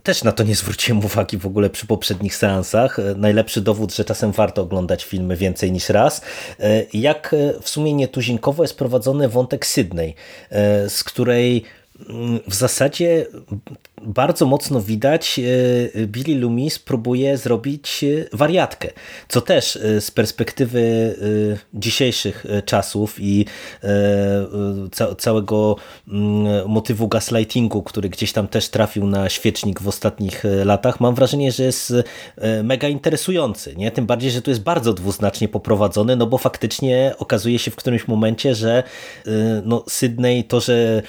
Speaker 3: też na to nie zwróciłem uwagi w ogóle przy poprzednich seansach. Najlepszy dowód, że czasem warto oglądać filmy więcej niż raz. Jak w sumie nietuzinkowo jest prowadzony wątek Sydney, z której w zasadzie bardzo mocno widać, e, Billy Loomis próbuje zrobić e, wariatkę, co też e, z perspektywy dzisiejszych czasów i całego mm, motywu gaslightingu, który gdzieś tam też trafił na świecznik w ostatnich latach, mam wrażenie, że jest mega interesujący. Nie? Tym bardziej, że tu jest bardzo dwuznacznie poprowadzony, no bo faktycznie okazuje się w którymś momencie, że no, Sydney to, że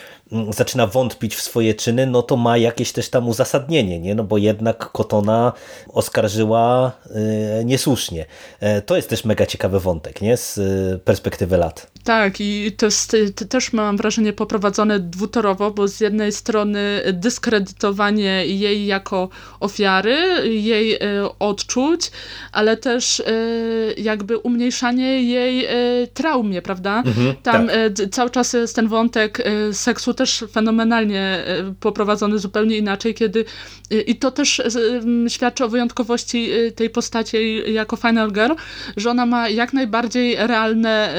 Speaker 3: zaczyna wątpić w swoje czyny, no to ma jakieś też tam uzasadnienie, nie? no bo jednak Kotona oskarżyła y, niesłusznie. E, to jest też mega ciekawy wątek nie? z y, perspektywy lat.
Speaker 5: Tak i to jest to też mam wrażenie poprowadzone dwutorowo, bo z jednej strony dyskredytowanie jej jako ofiary, jej y, odczuć, ale też jakby umniejszanie jej traumie, prawda? Mhm, Tam tak. cały czas jest ten wątek seksu też fenomenalnie poprowadzony zupełnie inaczej, kiedy i to też świadczy o wyjątkowości tej postaci jako Final Girl, że ona ma jak najbardziej realne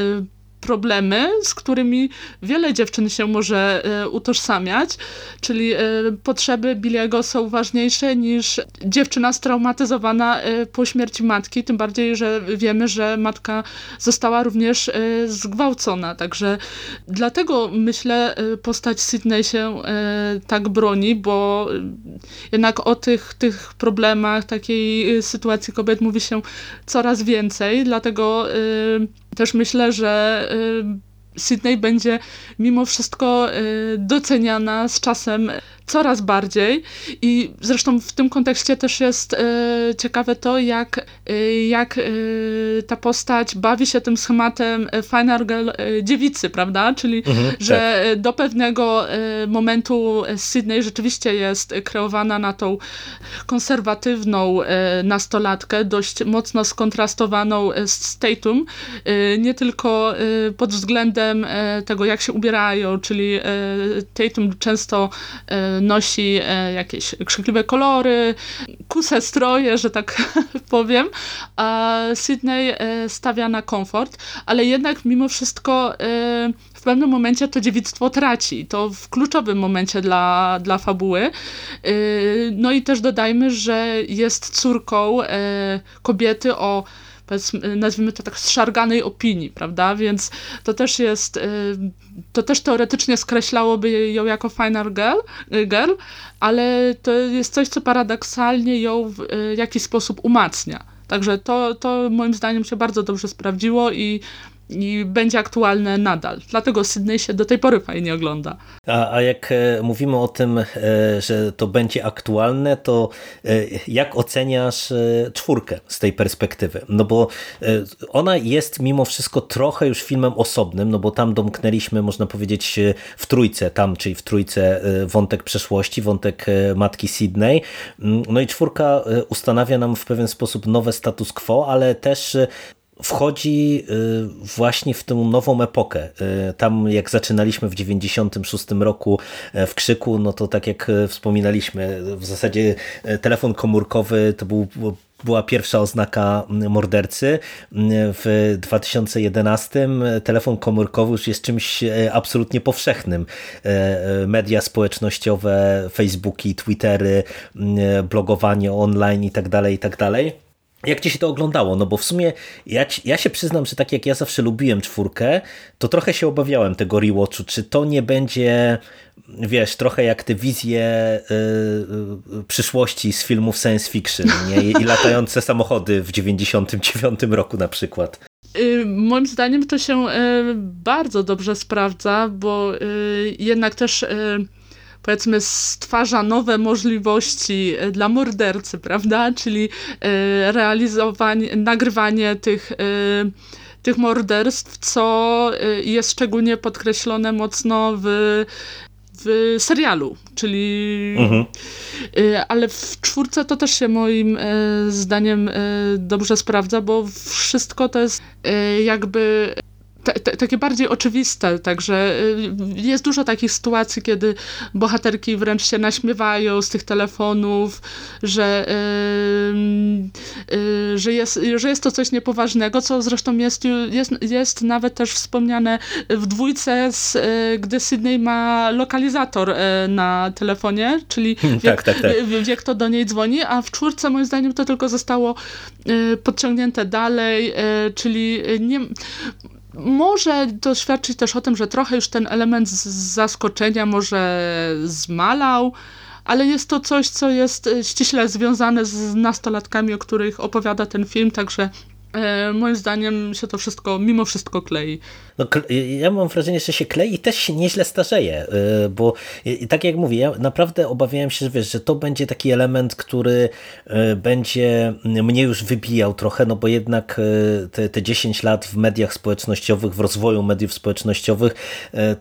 Speaker 5: problemy, z którymi wiele dziewczyn się może e, utożsamiać, czyli e, potrzeby Billiego są ważniejsze niż dziewczyna straumatyzowana e, po śmierci matki, tym bardziej, że wiemy, że matka została również zgwałcona, także dlatego myślę postać Sydney się tak broni, bo jednak o tych, tych problemach, takiej sytuacji kobiet mówi się coraz więcej, dlatego też myślę, że y, Sydney będzie mimo wszystko y, doceniana z czasem coraz bardziej i zresztą w tym kontekście też jest e, ciekawe to, jak, e, jak e, ta postać bawi się tym schematem Final Girl dziewicy, prawda? Czyli, mhm, że tak. do pewnego momentu Sydney rzeczywiście jest kreowana na tą konserwatywną nastolatkę, dość mocno skontrastowaną z Tatum, nie tylko pod względem tego, jak się ubierają, czyli Tatum często nosi e, jakieś krzykliwe kolory, kuse stroje, że tak powiem, a Sydney e, stawia na komfort, ale jednak mimo wszystko e, w pewnym momencie to dziewictwo traci. To w kluczowym momencie dla, dla fabuły. No i też dodajmy, że jest córką kobiety o nazwijmy to tak, zszarganej opinii, prawda? Więc to też jest, y, to też teoretycznie skreślałoby ją jako final girl, y, girl ale to jest coś, co paradoksalnie ją w y, jakiś sposób umacnia. Także to, to moim zdaniem się bardzo dobrze sprawdziło i i będzie aktualne nadal. Dlatego Sydney się do tej pory fajnie ogląda.
Speaker 3: A, a jak e, mówimy o tym, e, że to będzie aktualne, to e, jak oceniasz czwórkę z tej perspektywy? No bo ona jest mimo wszystko trochę już filmem osobnym, no bo tam domknęliśmy, można powiedzieć, w trójce, tam, czyli w trójce wątek przeszłości, wątek matki Sydney. Mm, no i czwórka ustanawia nam w pewien sposób nowe status quo, ale też wchodzi y, właśnie w tę nową epokę. Y, tam jak zaczynaliśmy w 96 roku e, w Krzyku, no to tak jak e, wspominaliśmy, w zasadzie e, telefon komórkowy to był była pierwsza oznaka mordercy. W 2011 telefon komórkowy już jest czymś absolutnie powszechnym. Media społecznościowe, Facebooki, Twittery, blogowanie online i tak Jak ci się to oglądało? No bo w sumie ja, ja się przyznam, że tak jak ja zawsze lubiłem czwórkę, to trochę się obawiałem tego rewatchu, czy to nie będzie, wiesz, trochę jak te wizje yy, przyszłości z filmów science fiction nie? i latające samochody w 99 roku na przykład.
Speaker 5: Y, moim zdaniem to się y, bardzo dobrze sprawdza, bo y, jednak też powiedzmy stwarza nowe możliwości e, dla mordercy, prawda? Czyli e, realizowanie, nagrywanie tych e, tych morderstw, co jest szczególnie podkreślone mocno w w serialu, czyli mhm. ale w czwórce to też się moim zdaniem dobrze sprawdza, bo wszystko to jest jakby takie bardziej oczywiste, także y, jest dużo takich sytuacji, kiedy bohaterki wręcz się naśmiewają z tych telefonów, że, yy, yy, że, jest, że jest to coś niepoważnego, co zresztą jest, jest, jest nawet też wspomniane w dwójce, z, gdy Sydney ma lokalizator y, na telefonie, czyli
Speaker 3: hmm, wie, tak, tak, tak.
Speaker 5: wie, kto do niej dzwoni, a w czwórce moim zdaniem to tylko zostało y, podciągnięte dalej, y, czyli nie może to świadczyć też o tym, że trochę już ten element zaskoczenia może zmalał, ale jest to coś, co jest e, ściśle związane z nastolatkami, o których opowiada ten film, także e, moim zdaniem się to wszystko mimo wszystko klei.
Speaker 3: No, ja mam wrażenie, że się klei i też się nieźle starzeje, y, bo tak jak mówię, ja naprawdę obawiałem się, że, wiesz, że to będzie taki element, który będzie mnie już wybijał trochę, no bo jednak te, te 10 lat w mediach społecznościowych, w rozwoju mediów społecznościowych,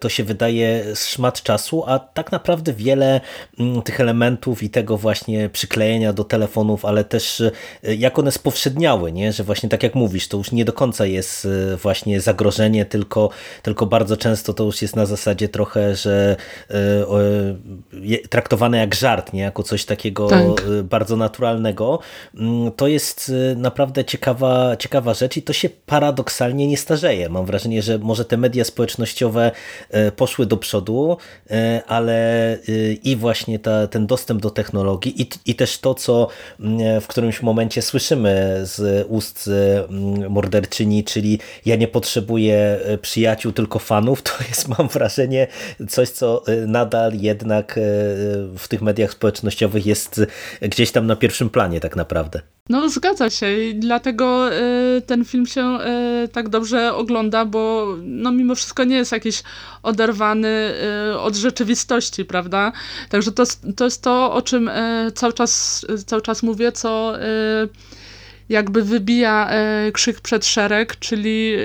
Speaker 3: to się wydaje szmat czasu, a tak naprawdę wiele mm, tych elementów i tego właśnie przyklejenia do telefonów, ale też jak one spowszedniały, nie? że właśnie tak jak mówisz, to już nie do końca jest właśnie zagrożenie, tylko tylko, bardzo często to już jest na zasadzie trochę, że e, traktowane jak żart, nie? jako coś takiego tak. E, bardzo naturalnego. Mm, to jest naprawdę ciekawa, ciekawa rzecz i to się paradoksalnie nie starzeje. Mam wrażenie, że może te media społecznościowe poszły do przodu, ale i właśnie ta, ten dostęp do technologii i, i też to, co mm, w którymś momencie słyszymy z ust morderczyni, czyli ja nie potrzebuję przyjaciół, tylko fanów, to jest mam wrażenie coś, co y, nadal jednak y, w tych mediach społecznościowych jest gdzieś tam na pierwszym planie tak naprawdę.
Speaker 5: No zgadza się i dlatego ten film się tak dobrze ogląda, bo no mimo wszystko nie jest jakiś oderwany od rzeczywistości, prawda? Także to, to jest to, o czym cały czas, cały czas mówię, co jakby wybija krzyk przed szereg, czyli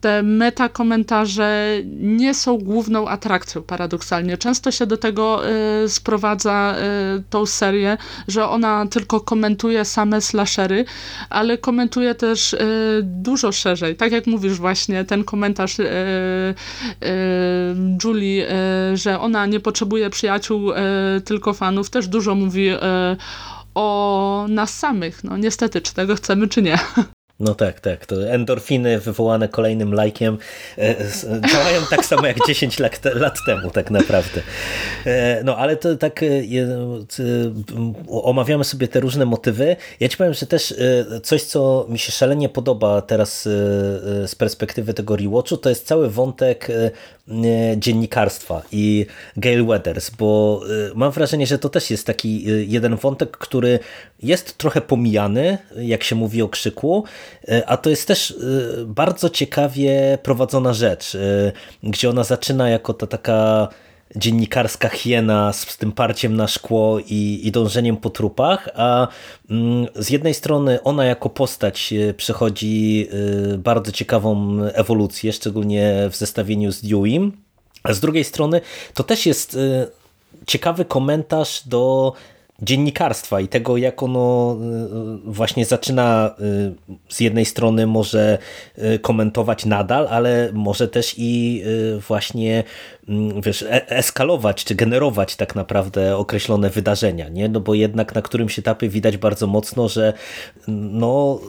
Speaker 5: te metakomentarze nie są główną atrakcją paradoksalnie. Często się do tego y, sprowadza y, tą serię, że ona tylko komentuje same slashery, ale komentuje też dużo szerzej. Tak jak mówisz właśnie, ten komentarz Julie, że ona nie potrzebuje przyjaciół, tylko fanów, też dużo mówi o nas samych. No niestety, czy tego chcemy, czy nie.
Speaker 3: No tak, tak. To endorfiny wywołane kolejnym lajkiem e, działają tak samo jak 10 lat, lat temu tak naprawdę. E, no ale to tak e, omawiamy sobie te różne motywy. Ja ci powiem, że też coś, co mi się szalenie podoba teraz z perspektywy tego rewatchu, to jest cały wątek dziennikarstwa i Gail Weathers, bo mam wrażenie, że to też jest taki jeden wątek, który jest trochę pomijany, jak się mówi o krzyku, E, a to jest też e, bardzo ciekawie prowadzona rzecz, e, gdzie ona zaczyna jako ta taka dziennikarska hiena z, tym parciem na szkło i, i dążeniem po trupach, a mm, z jednej strony ona jako postać przechodzi bardzo ciekawą ewolucję, szczególnie w zestawieniu z Dewey'm, a z drugiej strony to też jest ciekawy komentarz do dziennikarstwa i tego, jak ono y, właśnie zaczyna y, z jednej strony może y, komentować nadal, ale może też i właśnie mm, wiesz, e, eskalować czy generować tak naprawdę określone wydarzenia, nie? No bo jednak na którymś etapie widać bardzo mocno, że no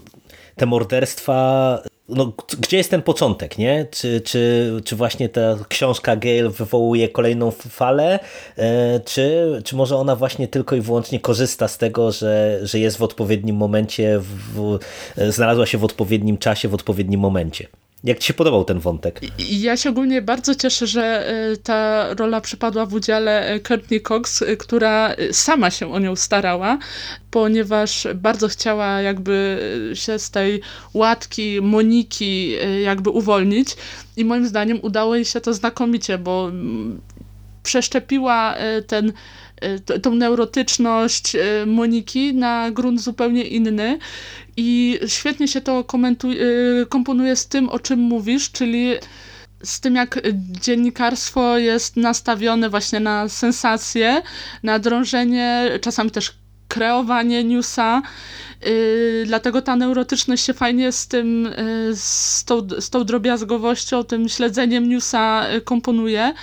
Speaker 3: te morderstwa no, gdzie jest ten początek, nie? Czy, czy, czy właśnie ta książka Gale wywołuje kolejną falę, e, czy, czy może ona właśnie tylko i wyłącznie korzysta z tego, że, że jest w odpowiednim momencie, w, znalazła się w odpowiednim czasie, w odpowiednim momencie? Jak ci się podobał ten wątek?
Speaker 5: Ja się ogólnie bardzo cieszę, że e, ta rola przypadła w udziale e, Courtney Cox, e, która sama się o nią starała, ponieważ bardzo chciała jakby się z tej łatki Moniki jakby uwolnić i moim zdaniem udało jej się to znakomicie, bo mm, przeszczepiła ten tą neurotyczność Moniki na grunt zupełnie inny. I świetnie się to y, komponuje z tym, o czym mówisz, czyli z tym, jak dziennikarstwo jest nastawione właśnie na sensacje, na drążenie, czasami też kreowanie newsa, yy, dlatego ta neurotyczność się fajnie z tym, yy, z, tą, z tą drobiazgowością, tym śledzeniem newsa yy, komponuje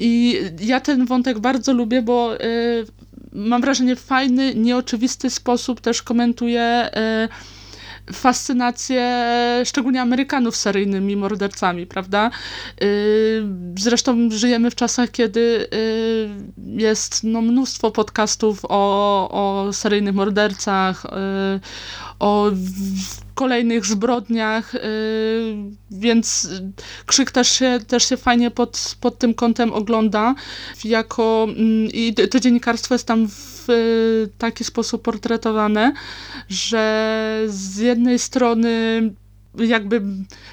Speaker 5: i ja ten wątek bardzo lubię, bo yy, mam wrażenie fajny, nieoczywisty sposób też komentuje yy, fascynację szczególnie Amerykanów seryjnymi mordercami, prawda? Y, zresztą żyjemy w czasach, kiedy y, jest no, mnóstwo podcastów o, o seryjnych mordercach, y, o kolejnych zbrodniach, więc Krzyk też się, też się fajnie pod, pod tym kątem ogląda. Jako, mm, I to dziennikarstwo jest tam w taki sposób portretowane, że z jednej strony jakby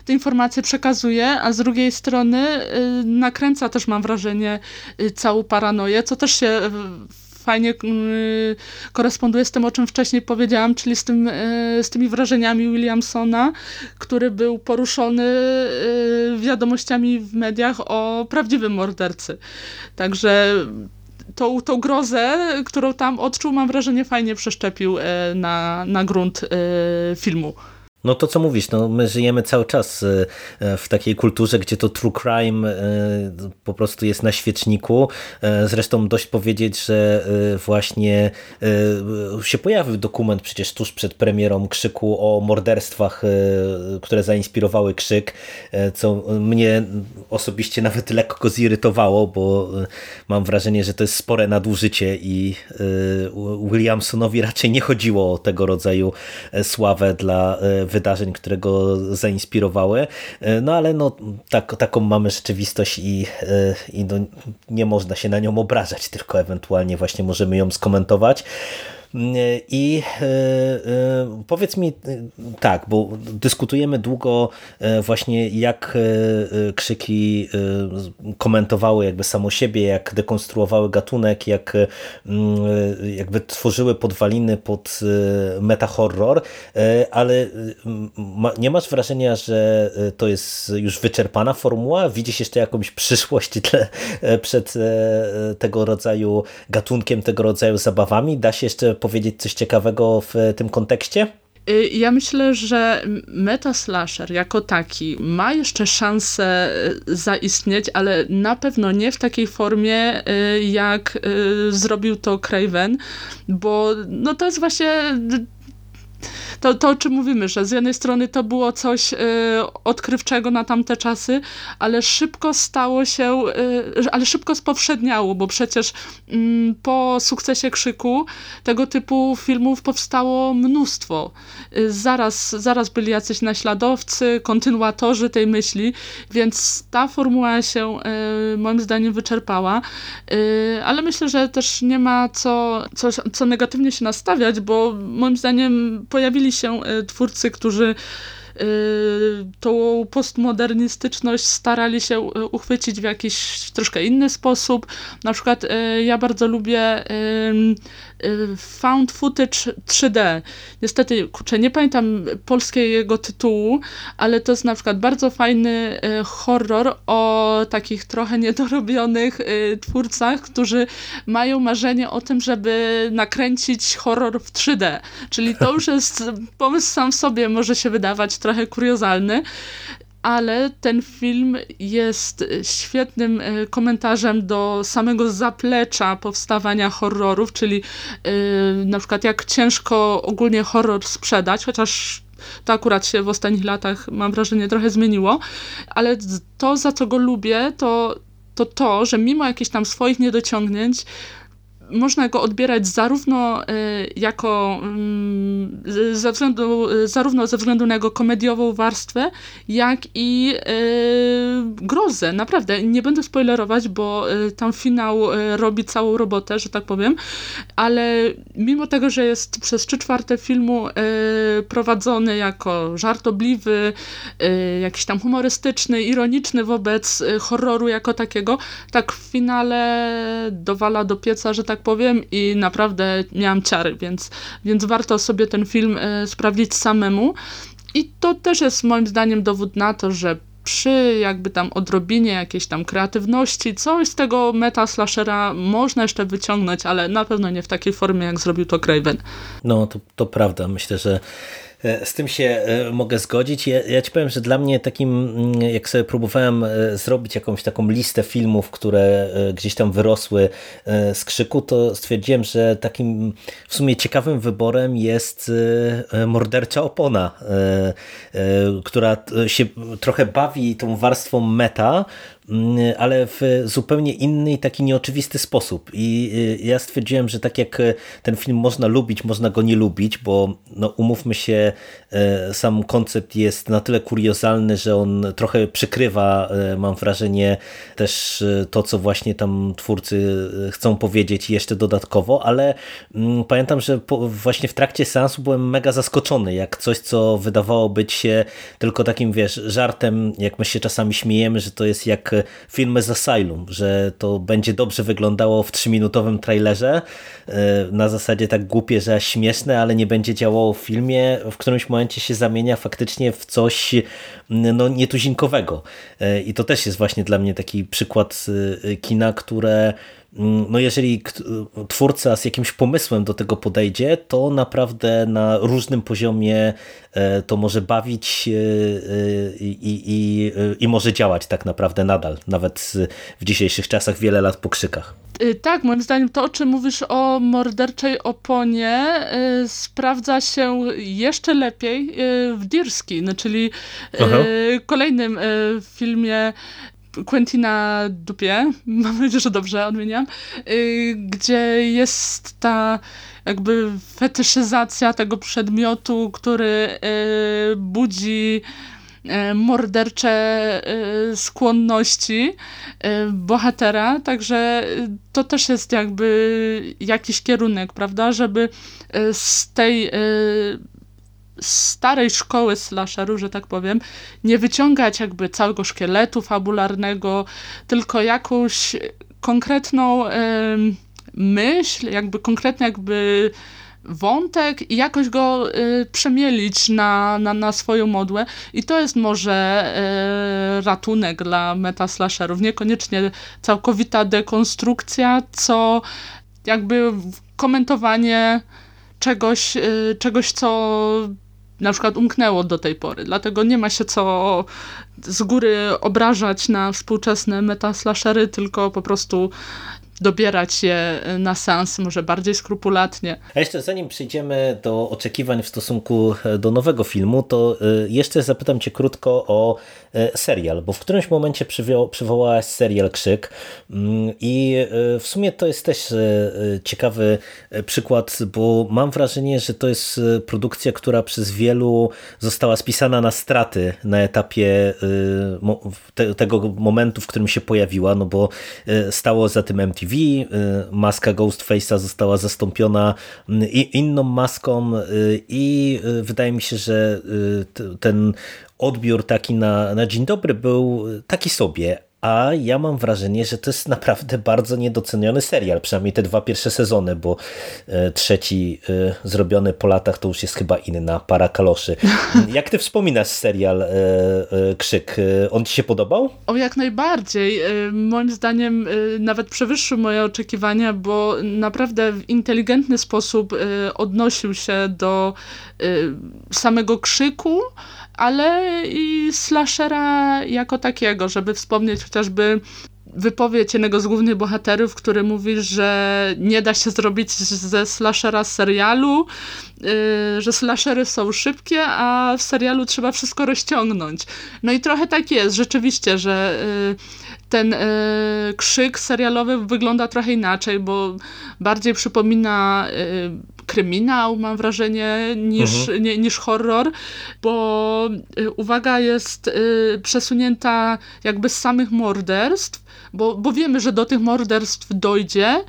Speaker 5: te informacje przekazuje, a z drugiej strony y, nakręca też mam wrażenie y, całą paranoję, co też się y, fajnie koresponduje z tym, o czym wcześniej powiedziałam, czyli z, tym, z tymi wrażeniami Williamsona, który był poruszony wiadomościami w mediach o prawdziwym mordercy. Także tą, tą grozę, którą tam odczuł, mam wrażenie, fajnie przeszczepił e, na, na grunt e, filmu.
Speaker 3: No to co mówisz, no my żyjemy cały czas e, e, w takiej kulturze, gdzie to true crime e, po prostu jest na świeczniku. Zresztą dość powiedzieć, że właśnie się pojawił dokument przecież tuż przed premierą Krzyku o morderstwach, które zainspirowały Krzyk, co mnie osobiście nawet lekko zirytowało, bo mam wrażenie, że to jest spore nadużycie i Williamsonowi raczej nie chodziło o tego rodzaju sławę dla wydarzeń, które go zainspirowały. E, no ale no, tak, taką mamy rzeczywistość i, e, i no, nie można się na nią obrażać, tylko ewentualnie właśnie możemy ją skomentować. I e, e, powiedz mi tak, bo dyskutujemy długo e, właśnie jak krzyki komentowały jakby samo siebie, jak dekonstruowały gatunek, jak jakby tworzyły podwaliny pod meta-horror, ale nie masz wrażenia, że to jest już wyczerpana formuła? Widzisz jeszcze jakąś przyszłość przed tego rodzaju gatunkiem, tego rodzaju zabawami? Da się jeszcze powiedzieć coś ciekawego w tym kontekście?
Speaker 5: Y, ja myślę, że meta slasher jako taki ma jeszcze szansę y, zaistnieć, ale na pewno nie w takiej formie, y, jak zrobił to Craven, bo no to jest właśnie to, to o czym mówimy, że z jednej strony to było coś y, odkrywczego na tamte czasy, ale szybko stało się, y, ale szybko spowszedniało, bo przecież y, po sukcesie Krzyku tego typu filmów powstało mnóstwo. Y, zaraz, zaraz byli jacyś naśladowcy, kontynuatorzy tej myśli, więc ta formuła się y, moim zdaniem wyczerpała, y, ale myślę, że też nie ma co, co, co negatywnie się nastawiać, bo moim zdaniem pojawili się e, twórcy, którzy e, tą postmodernistyczność starali się e, uchwycić w jakiś troszkę inny sposób. Na przykład ja bardzo lubię Y, found footage 3D. Niestety, kurczę, nie pamiętam polskiego tytułu, ale to jest na przykład bardzo fajny y, horror o takich trochę niedorobionych y, twórcach, którzy mają marzenie o tym, żeby nakręcić horror w 3D. Czyli to już jest pomysł sam w sobie, może się wydawać trochę kuriozalny, ale ten film jest świetnym e, komentarzem do samego zaplecza powstawania horrorów, czyli yy, na przykład jak ciężko ogólnie horror sprzedać, chociaż to akurat się w ostatnich latach, mam wrażenie, trochę zmieniło, ale to, za co go lubię, to to, to że mimo jakichś tam swoich niedociągnięć, można go odbierać zarówno e, jako mm, ze względu, zarówno ze względu na jego komediową warstwę, jak i e, grozę. Naprawdę, nie będę spoilerować, bo e, tam finał robi całą robotę, że tak powiem, ale mimo tego, że jest przez trzy czwarte filmu prowadzony jako żartobliwy, jakiś tam humorystyczny, ironiczny wobec horroru jako takiego, tak w finale dowala do pieca, że tak tak powiem, i naprawdę miałam ciary, więc, więc warto sobie ten film e, sprawdzić samemu. I to też jest moim zdaniem dowód na to, że przy jakby tam odrobinie jakiejś tam kreatywności, coś z tego meta slashera można jeszcze wyciągnąć, ale na pewno nie w takiej formie, jak zrobił to Craven.
Speaker 3: No, to, to prawda. Myślę, że z tym się e, mogę zgodzić. Ja, ja ci powiem, że dla mnie takim, mm, jak sobie próbowałem e, zrobić jakąś taką listę filmów, które gdzieś tam wyrosły z krzyku, to stwierdziłem, że takim w sumie ciekawym wyborem jest Mordercza Opona, która się trochę bawi tą warstwą meta, ale w zupełnie inny, taki nieoczywisty sposób. I y, ja stwierdziłem, że tak jak y, ten film można lubić, można go nie lubić, bo no, umówmy się, sam koncept jest na tyle kuriozalny, że on trochę przykrywa, mam wrażenie, też to, co właśnie tam twórcy chcą powiedzieć jeszcze dodatkowo, ale mm, pamiętam, że właśnie w trakcie seansu byłem mega zaskoczony, jak coś, co wydawało być się tylko takim, wiesz, żartem, jak my się czasami śmiejemy, że to jest jak filmy z Asylum, że to będzie dobrze wyglądało w trzyminutowym trailerze, e, na zasadzie tak głupie, że śmieszne, ale nie będzie działało w filmie, w którymś momencie się zamienia faktycznie w coś no, nietuzinkowego. E, I to też jest właśnie dla mnie taki przykład e, kina, które no jeżeli twórca z jakimś pomysłem do tego podejdzie, to naprawdę na różnym poziomie e, to może bawić e, e, i, i, i może działać tak naprawdę nadal, nawet w dzisiejszych czasach, wiele lat po krzykach.
Speaker 5: Y, tak, moim zdaniem to, o czym mówisz o morderczej oponie, y, sprawdza się jeszcze lepiej y, w Dirskin, no, czyli y, kolejnym filmie Quentina Dupie, mam nadzieję, że dobrze odmieniam, y, gdzie jest ta jakby fetyszyzacja tego przedmiotu, który y, budzi y, mordercze skłonności bohatera, także to też jest jakby jakiś kierunek, prawda, żeby z tej starej szkoły slasheru, że tak powiem, nie wyciągać jakby całego szkieletu fabularnego, tylko jakąś konkretną y, myśl, jakby konkretny jakby wątek i jakoś go y, przemielić na, na, na swoją modłę i to jest może y, ratunek dla metaslasherów. Niekoniecznie całkowita dekonstrukcja, co jakby komentowanie czegoś, y, czegoś co na przykład umknęło do tej pory. Dlatego nie ma się co z góry obrażać na współczesne metaslashery, tylko po prostu dobierać je na sens może bardziej skrupulatnie.
Speaker 3: A jeszcze zanim przejdziemy do oczekiwań w stosunku do nowego filmu, to y, jeszcze zapytam Cię krótko o serial, bo w którymś momencie przywołałaś serial Krzyk mm, i y, w sumie to jest też ciekawy przykład, bo mam wrażenie, że to jest produkcja, która przez wielu została spisana na straty na etapie tego momentu, w którym się pojawiła, no bo stało za tym MTV, maska Ghostface'a została zastąpiona y, inną maską i wydaje mi się, że ten odbiór taki na, na dzień dobry był taki sobie, a ja mam wrażenie, że to jest naprawdę bardzo niedoceniony serial, przynajmniej te dwa pierwsze sezony, bo e, trzeci e, zrobiony po latach to już jest chyba inna para kaloszy. Jak ty wspominasz serial e, Krzyk? On ci się podobał?
Speaker 5: O, jak najbardziej. Moim zdaniem nawet przewyższył moje oczekiwania, bo naprawdę w inteligentny sposób odnosił się do samego Krzyku, ale i slashera jako takiego, żeby wspomnieć chociażby wypowiedź jednego z głównych bohaterów, który mówi, że nie da się zrobić ze slashera serialu, yy, że slashery są szybkie, a w serialu trzeba wszystko rozciągnąć. No i trochę tak jest, rzeczywiście, że yy, ten yy, krzyk serialowy wygląda trochę inaczej, bo bardziej przypomina kryminał, mam wrażenie, niż, mhm. nie, niż horror, bo y, uwaga jest y, przesunięta jakby z samych morderstw, bo, bo wiemy, że do tych morderstw dojdzie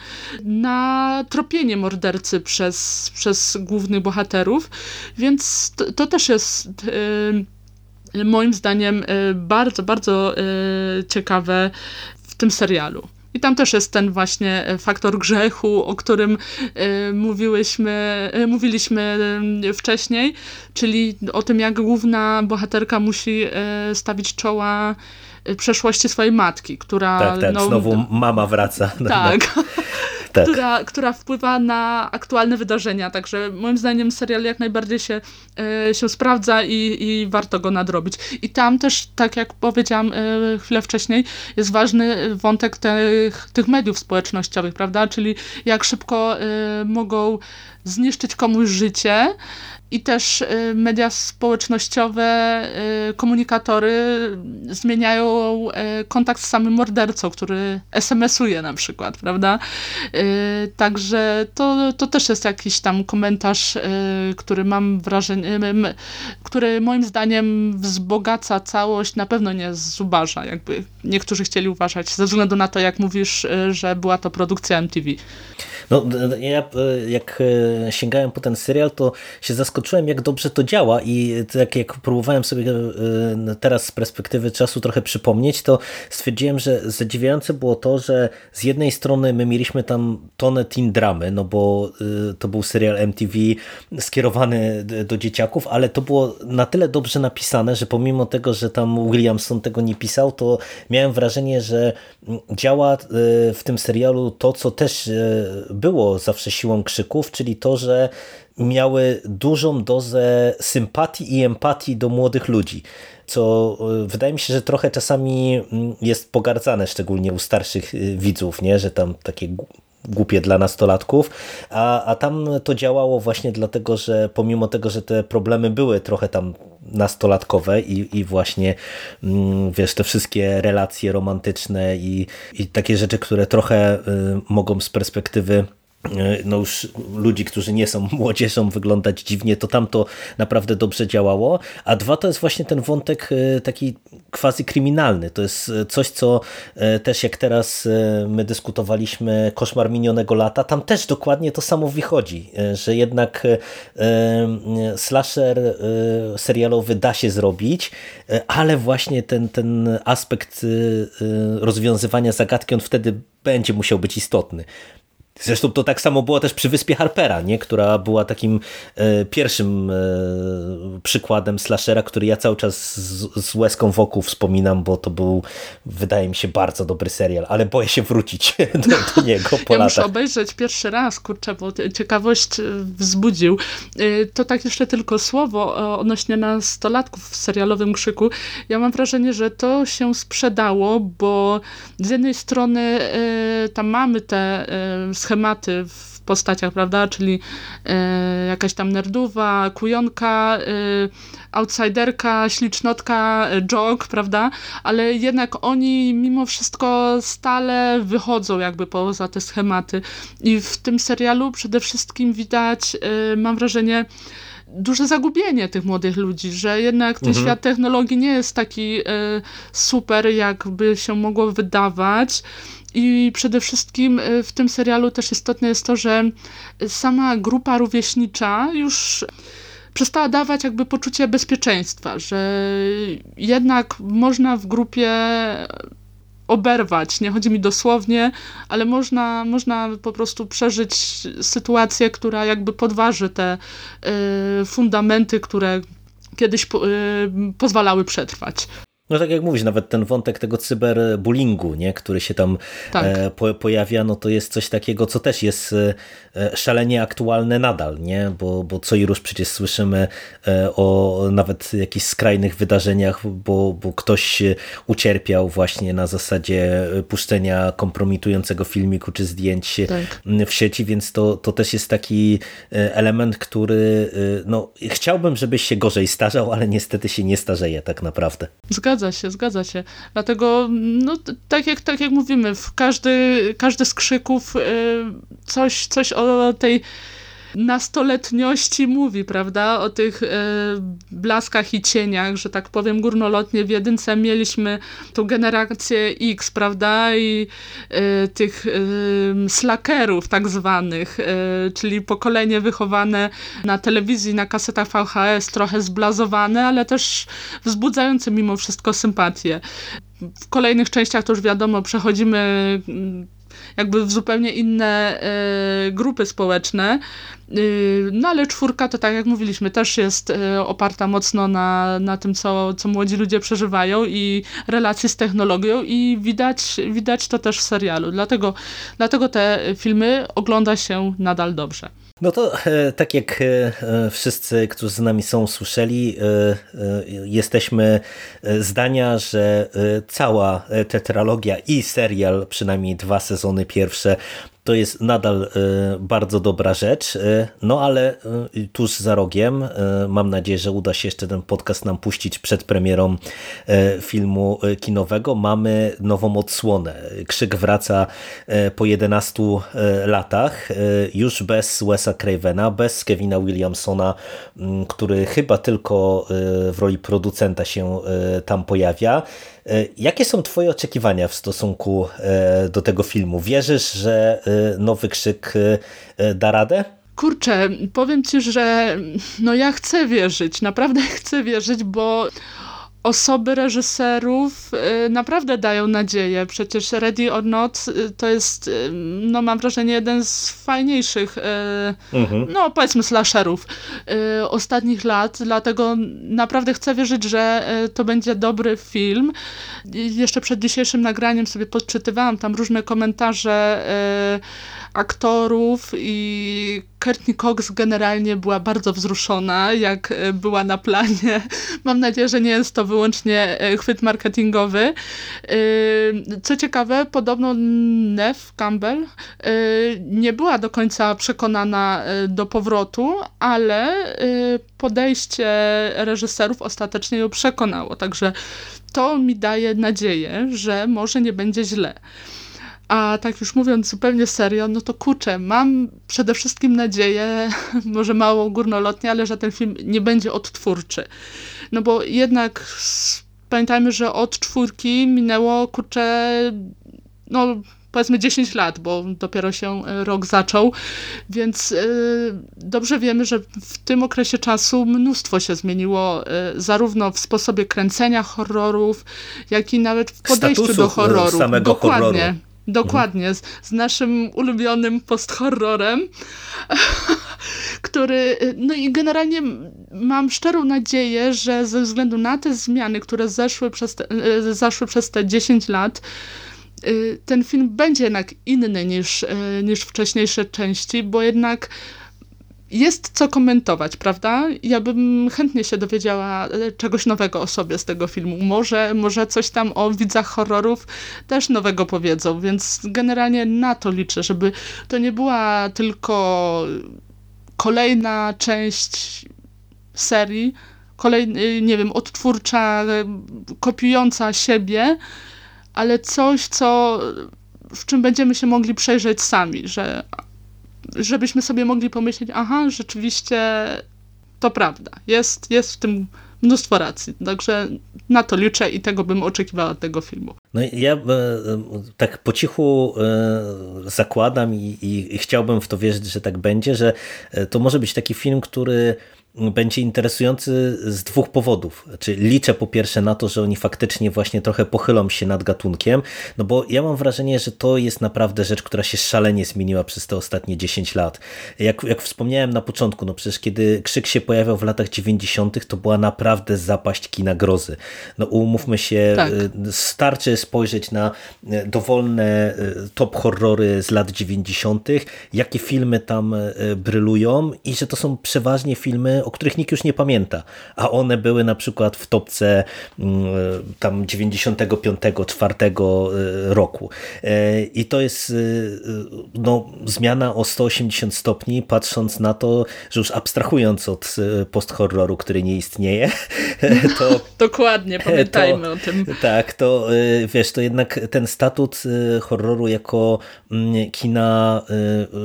Speaker 5: na tropienie mordercy przez, przez głównych bohaterów, więc to, to też jest y, moim zdaniem bardzo, bardzo ciekawe w tym serialu. I tam też jest ten właśnie faktor grzechu, o którym mówiłyśmy, mówiliśmy wcześniej, czyli o tym, jak główna bohaterka musi stawić czoła przeszłości swojej matki, która...
Speaker 3: Tak, tak, no, znowu mama wraca.
Speaker 5: Tak. Tak. Która, która wpływa na aktualne wydarzenia, także moim zdaniem serial jak najbardziej się, e, się sprawdza i, i warto go nadrobić. I tam też, tak jak powiedziałam e, chwilę wcześniej, jest ważny wątek tych, tych mediów społecznościowych, prawda, czyli jak szybko e, mogą zniszczyć komuś życie, i też y, media społecznościowe, y, komunikatory zmieniają y, kontakt z samym mordercą, który SMS-uje na przykład, prawda? Także to, to też jest jakiś tam komentarz, który mam wrażenie, który moim zdaniem wzbogaca całość, na pewno nie zubaża, jakby niektórzy chcieli uważać, ze względu na to, jak mówisz, że była to produkcja MTV.
Speaker 3: No, ja jak sięgałem po ten serial, to się zaskoczyłem, jak dobrze to działa i tak jak próbowałem sobie e, teraz z perspektywy czasu trochę przypomnieć, to stwierdziłem, że zadziwiające było to, że z jednej strony my mieliśmy tam tonę teen dramy, no bo e, to był serial MTV skierowany do dzieciaków, ale to było na tyle dobrze napisane, że pomimo tego, że tam Williamson tego nie pisał, to miałem wrażenie, że działa e, w tym serialu to, co też było zawsze siłą krzyków, czyli to, że miały dużą dozę sympatii i empatii do młodych ludzi co e, wydaje mi się, że trochę czasami mm, jest pogardzane, szczególnie u starszych e, widzów, nie? że tam takie głupie dla nastolatków, a, a tam to działało właśnie dlatego, że pomimo tego, że te problemy były trochę tam nastolatkowe i, i właśnie mm, wiesz, te wszystkie relacje romantyczne i, i takie rzeczy, które trochę y, mogą z perspektywy no już ludzi, którzy nie są młodzieżą wyglądać dziwnie, to tam to naprawdę dobrze działało, a dwa to jest właśnie ten wątek e, taki quasi kryminalny, to jest e, coś, co też jak teraz my dyskutowaliśmy Koszmar minionego lata, tam też dokładnie to samo wychodzi, że jednak slasher serialowy da się zrobić, ale właśnie ten, ten aspekt rozwiązywania zagadki, on wtedy będzie musiał być istotny. Zresztą to tak samo było też przy Wyspie Harpera, nie? która była takim e, pierwszym e, przykładem slashera, który ja cały czas z, z łezką wokół wspominam, bo to był, wydaje mi się, bardzo dobry serial, ale boję się wrócić do, do niego po
Speaker 5: Ja
Speaker 3: latach.
Speaker 5: muszę obejrzeć pierwszy raz, kurczę, bo ciekawość e, wzbudził. E, to tak jeszcze tylko słowo odnośnie nastolatków w serialowym krzyku. Ja mam wrażenie, że to się sprzedało, bo z jednej strony e, tam mamy te schematy w postaciach, prawda, czyli e, jakaś tam nerduwa, kujonka, e, outsiderka, ślicznotka, jog, prawda, ale jednak oni mimo wszystko stale wychodzą jakby poza te schematy i w tym serialu przede wszystkim widać, e, mam wrażenie, duże zagubienie tych młodych ludzi, że jednak ten mhm. świat technologii nie jest taki e, super, jakby się mogło wydawać. I przede wszystkim e, w tym serialu też istotne jest to, że sama grupa rówieśnicza już przestała dawać jakby poczucie bezpieczeństwa, że jednak można w grupie oberwać. Nie chodzi mi dosłownie, ale można, można po prostu przeżyć sytuację, która jakby podważy te y, fundamenty, które kiedyś po, y, pozwalały przetrwać.
Speaker 3: No tak jak mówisz, nawet ten wątek tego cyberbullyingu, nie, który się tam tak. e, po, pojawia, no to jest coś takiego, co też jest e, szalenie aktualne nadal, nie? Bo, bo co i rusz przecież słyszymy e, o nawet jakichś skrajnych wydarzeniach, bo, bo ktoś ucierpiał właśnie na zasadzie puszczenia kompromitującego filmiku czy zdjęć tak. w sieci, więc to, to też jest taki e, element, który e, no, chciałbym, żebyś się gorzej starzał, ale niestety się nie starzeje tak naprawdę.
Speaker 5: Zgadzam Zgadza się, zgadza się. Dlatego, no, tak, jak, tak jak mówimy, w każdy, każdy z krzyków y, coś, coś o tej nastoletniości mówi, prawda? O tych e, blaskach i cieniach, że tak powiem górnolotnie. W jedynce mieliśmy tą generację X, prawda? I e, tych e, slackerów tak zwanych, e, czyli pokolenie wychowane na telewizji, na kasetach VHS, trochę zblazowane, ale też wzbudzające mimo wszystko sympatię w kolejnych częściach to już wiadomo, przechodzimy jakby w zupełnie inne e, grupy społeczne. E, no ale czwórka to tak jak mówiliśmy, też jest e, oparta mocno na, na tym, co, co młodzi ludzie przeżywają i relacji z technologią i widać, widać to też w serialu. Dlatego, dlatego te filmy ogląda się nadal dobrze.
Speaker 3: No to e, tak jak e, wszyscy, którzy z nami są, słyszeli, e, jesteśmy zdania, że cała tetralogia i serial, przynajmniej dwa sezony pierwsze, to jest nadal e, bardzo dobra rzecz, e, no ale e, tuż za rogiem, mam nadzieję, że uda się jeszcze ten podcast nam puścić przed premierą filmu kinowego, mamy nową odsłonę. Krzyk wraca po 11 latach, już bez Wesa Cravena, bez Kevina Williamsona, który chyba tylko w roli producenta się tam pojawia. E, jakie są Twoje oczekiwania w stosunku e, do tego filmu? Wierzysz, że e, nowy krzyk da radę?
Speaker 5: Kurczę, powiem Ci, że no ja chcę wierzyć, naprawdę chcę wierzyć, bo osoby reżyserów y, naprawdę dają nadzieję. Przecież Ready or Not y, to jest, y, no mam wrażenie, jeden z fajniejszych, mhm. no powiedzmy slasherów ostatnich lat, dlatego naprawdę chcę wierzyć, że to będzie dobry film. Jeszcze przed dzisiejszym nagraniem sobie podczytywałam tam różne komentarze aktorów i Courtney Cox generalnie była bardzo wzruszona, jak e, była na planie. Mam nadzieję, że nie jest to wyłącznie e, chwyt marketingowy. E, co ciekawe, podobno Neve Campbell nie była do końca przekonana do powrotu, ale podejście reżyserów ostatecznie ją przekonało. Także to mi daje nadzieję, że może nie będzie źle. A tak już mówiąc zupełnie serio, no to kurczę, mam przede wszystkim nadzieję, może mało górnolotnie, ale że ten film nie będzie odtwórczy. No bo jednak pamiętajmy, że od czwórki minęło kurczę, no powiedzmy 10 lat, bo dopiero się e, rok zaczął, więc yy, dobrze wiemy, że w tym okresie czasu mnóstwo się zmieniło, yy, zarówno w sposobie kręcenia horrorów, jak i nawet w podejściu do horroru.
Speaker 3: samego Dokładnie. horroru.
Speaker 5: Dokładnie, z, z naszym ulubionym post-horrorem, który, no i generalnie mam szczerą nadzieję, że ze względu na te zmiany, które zeszły przez te, e, zaszły przez te 10 lat, e, ten film będzie jednak inny niż, e, niż wcześniejsze części, bo jednak jest co komentować, prawda? Ja bym chętnie się dowiedziała e, czegoś nowego o sobie z tego filmu. Może, może coś tam o widzach horrorów też nowego powiedzą, więc generalnie na to liczę, żeby to nie była tylko kolejna część serii, kolej, nie wiem, odtwórcza, kopiująca siebie, ale coś, co w czym będziemy się mogli przejrzeć sami, że żebyśmy sobie mogli pomyśleć, aha, rzeczywiście to prawda, jest, jest w tym mnóstwo racji, także na to liczę i tego bym oczekiwała od tego filmu.
Speaker 3: No ja e, tak po cichu e, zakładam i, i chciałbym w to wierzyć, że tak będzie, że e, to może być taki film, który będzie interesujący z dwóch powodów. Czyli liczę po pierwsze na to, że oni faktycznie właśnie trochę pochylą się nad gatunkiem, no bo ja mam wrażenie, że to jest naprawdę rzecz, która się szalenie zmieniła przez te ostatnie 10 lat. Jak, jak wspomniałem na początku, no przecież kiedy Krzyk się pojawiał w latach 90., to była naprawdę zapaść kina grozy. No umówmy się, tak. Starczy spojrzeć na y, dowolne y, top horrory z lat 90., jakie filmy tam brylują i że to są przeważnie filmy o których nikt już nie pamięta, a one były na przykład w topce mm, tam 95, 4 e, roku. E, I to jest e, no, zmiana o 180 stopni, patrząc na to, że już abstrahując od post-horroru, który nie istnieje, to...
Speaker 5: Dokładnie, pamiętajmy
Speaker 3: to,
Speaker 5: o tym.
Speaker 3: Tak, to wiesz, to jednak ten statut horroru jako mm, kina,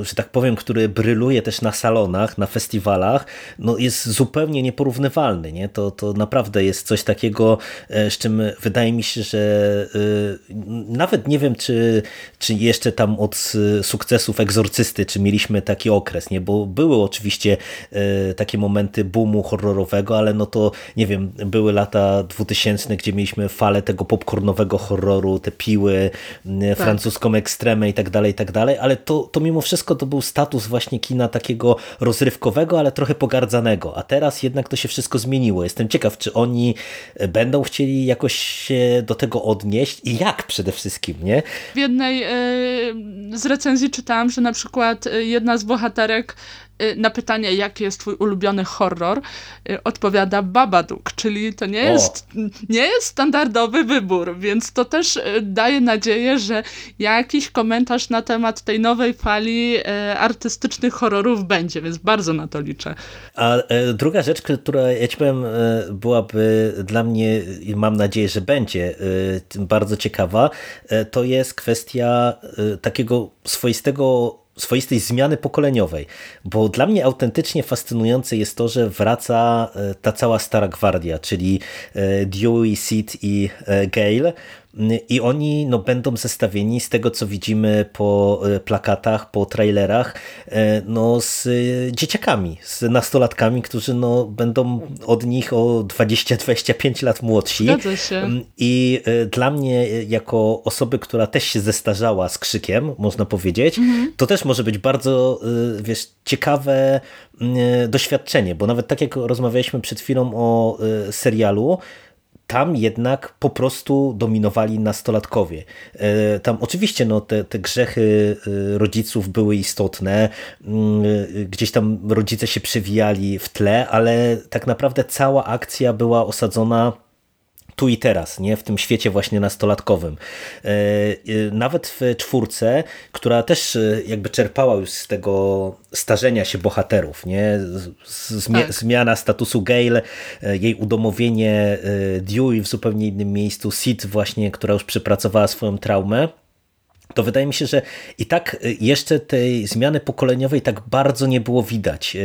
Speaker 3: że tak powiem, który bryluje też na salonach, na festiwalach, no jest zupełnie nieporównywalny. Nie? To, to naprawdę jest coś takiego, z czym wydaje mi się, że nawet nie wiem, czy, czy jeszcze tam od sukcesów egzorcysty, czy mieliśmy taki okres, nie? bo były oczywiście takie momenty boomu horrorowego, ale no to nie wiem, były lata 2000, gdzie mieliśmy falę tego popcornowego horroru, te piły, tak. francuską ekstremę i tak dalej, i tak dalej, ale to, to mimo wszystko to był status właśnie kina takiego rozrywkowego, ale trochę pogardzanego, a teraz jednak to się wszystko zmieniło. Jestem ciekaw, czy oni będą chcieli jakoś się do tego odnieść i jak przede wszystkim, nie?
Speaker 5: W jednej z recenzji czytałam, że na przykład jedna z bohaterek na pytanie, jaki jest twój ulubiony horror, y, odpowiada Babadook, czyli to nie jest, nie jest standardowy wybór, więc to też y, daje nadzieję, że jakiś komentarz na temat tej nowej fali artystycznych horrorów będzie, więc bardzo na to liczę.
Speaker 3: A e, druga rzecz, która ja ci powiem, e, byłaby dla mnie, mam nadzieję, że będzie e, bardzo ciekawa, to jest kwestia takiego swoistego swoistej zmiany pokoleniowej, bo dla mnie autentycznie fascynujące jest to, że wraca e, ta cała stara gwardia, czyli e, Dewey, Sid i e, Gale, i oni no, będą zestawieni z tego, co widzimy po e, plakatach, po trailerach, e, no, z dzieciakami, z nastolatkami, którzy no, będą od nich o 20-25 lat młodsi.
Speaker 5: Zgadza się. Mm,
Speaker 3: I e, dla mnie, jako osoby, która też się zestarzała z krzykiem, można powiedzieć, mhm. to też może być bardzo wiesz, ciekawe mm, doświadczenie, bo nawet tak jak rozmawialiśmy przed chwilą o serialu, tam jednak po prostu dominowali nastolatkowie. E, tam oczywiście no, te, te grzechy e, rodziców były istotne, mm, e, gdzieś tam rodzice się przewijali w tle, ale tak naprawdę cała akcja była osadzona tu i teraz, nie? w tym świecie właśnie nastolatkowym. E, e, nawet w czwórce, która też e, jakby czerpała już z tego starzenia się bohaterów, nie? tak. zmiana statusu Gale, jej udomowienie Dewey w zupełnie innym miejscu, Sid właśnie, która już przepracowała swoją traumę to wydaje mi się, że i tak y, jeszcze tej zmiany pokoleniowej tak bardzo nie było widać y,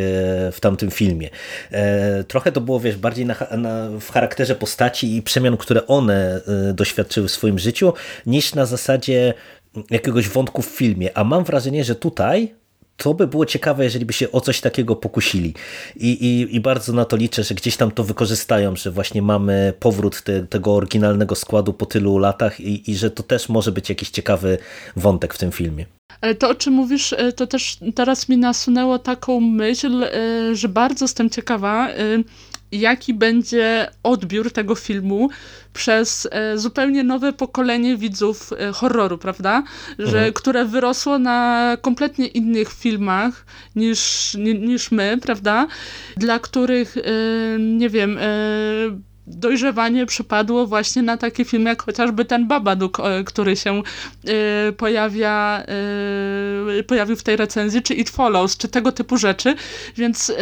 Speaker 3: w tamtym filmie. Y, trochę to było, wiesz, bardziej na, na, w charakterze postaci i przemian, które one doświadczyły w swoim życiu, niż na zasadzie jakiegoś wątku w filmie. A mam wrażenie, że tutaj to by było ciekawe, jeżeli by się o coś takiego pokusili. I, i, i bardzo na to liczę, że gdzieś tam to wykorzystają, że właśnie mamy powrót te, tego oryginalnego składu po tylu latach i, i że to też może być jakiś ciekawy wątek w tym filmie.
Speaker 5: Ale to, o czym mówisz, e, to też teraz mi nasunęło taką myśl, e, że bardzo jestem ciekawa, e, jaki będzie odbiór tego filmu przez e, zupełnie nowe pokolenie widzów e, horroru, prawda? Że, mhm. Które wyrosło na kompletnie innych filmach niż, niż my, prawda? Dla których, e, nie wiem, dojrzewanie przypadło właśnie na taki film jak chociażby ten Babadook, który się pojawia, pojawił w tej recenzji, czy It Follows, czy tego typu rzeczy, więc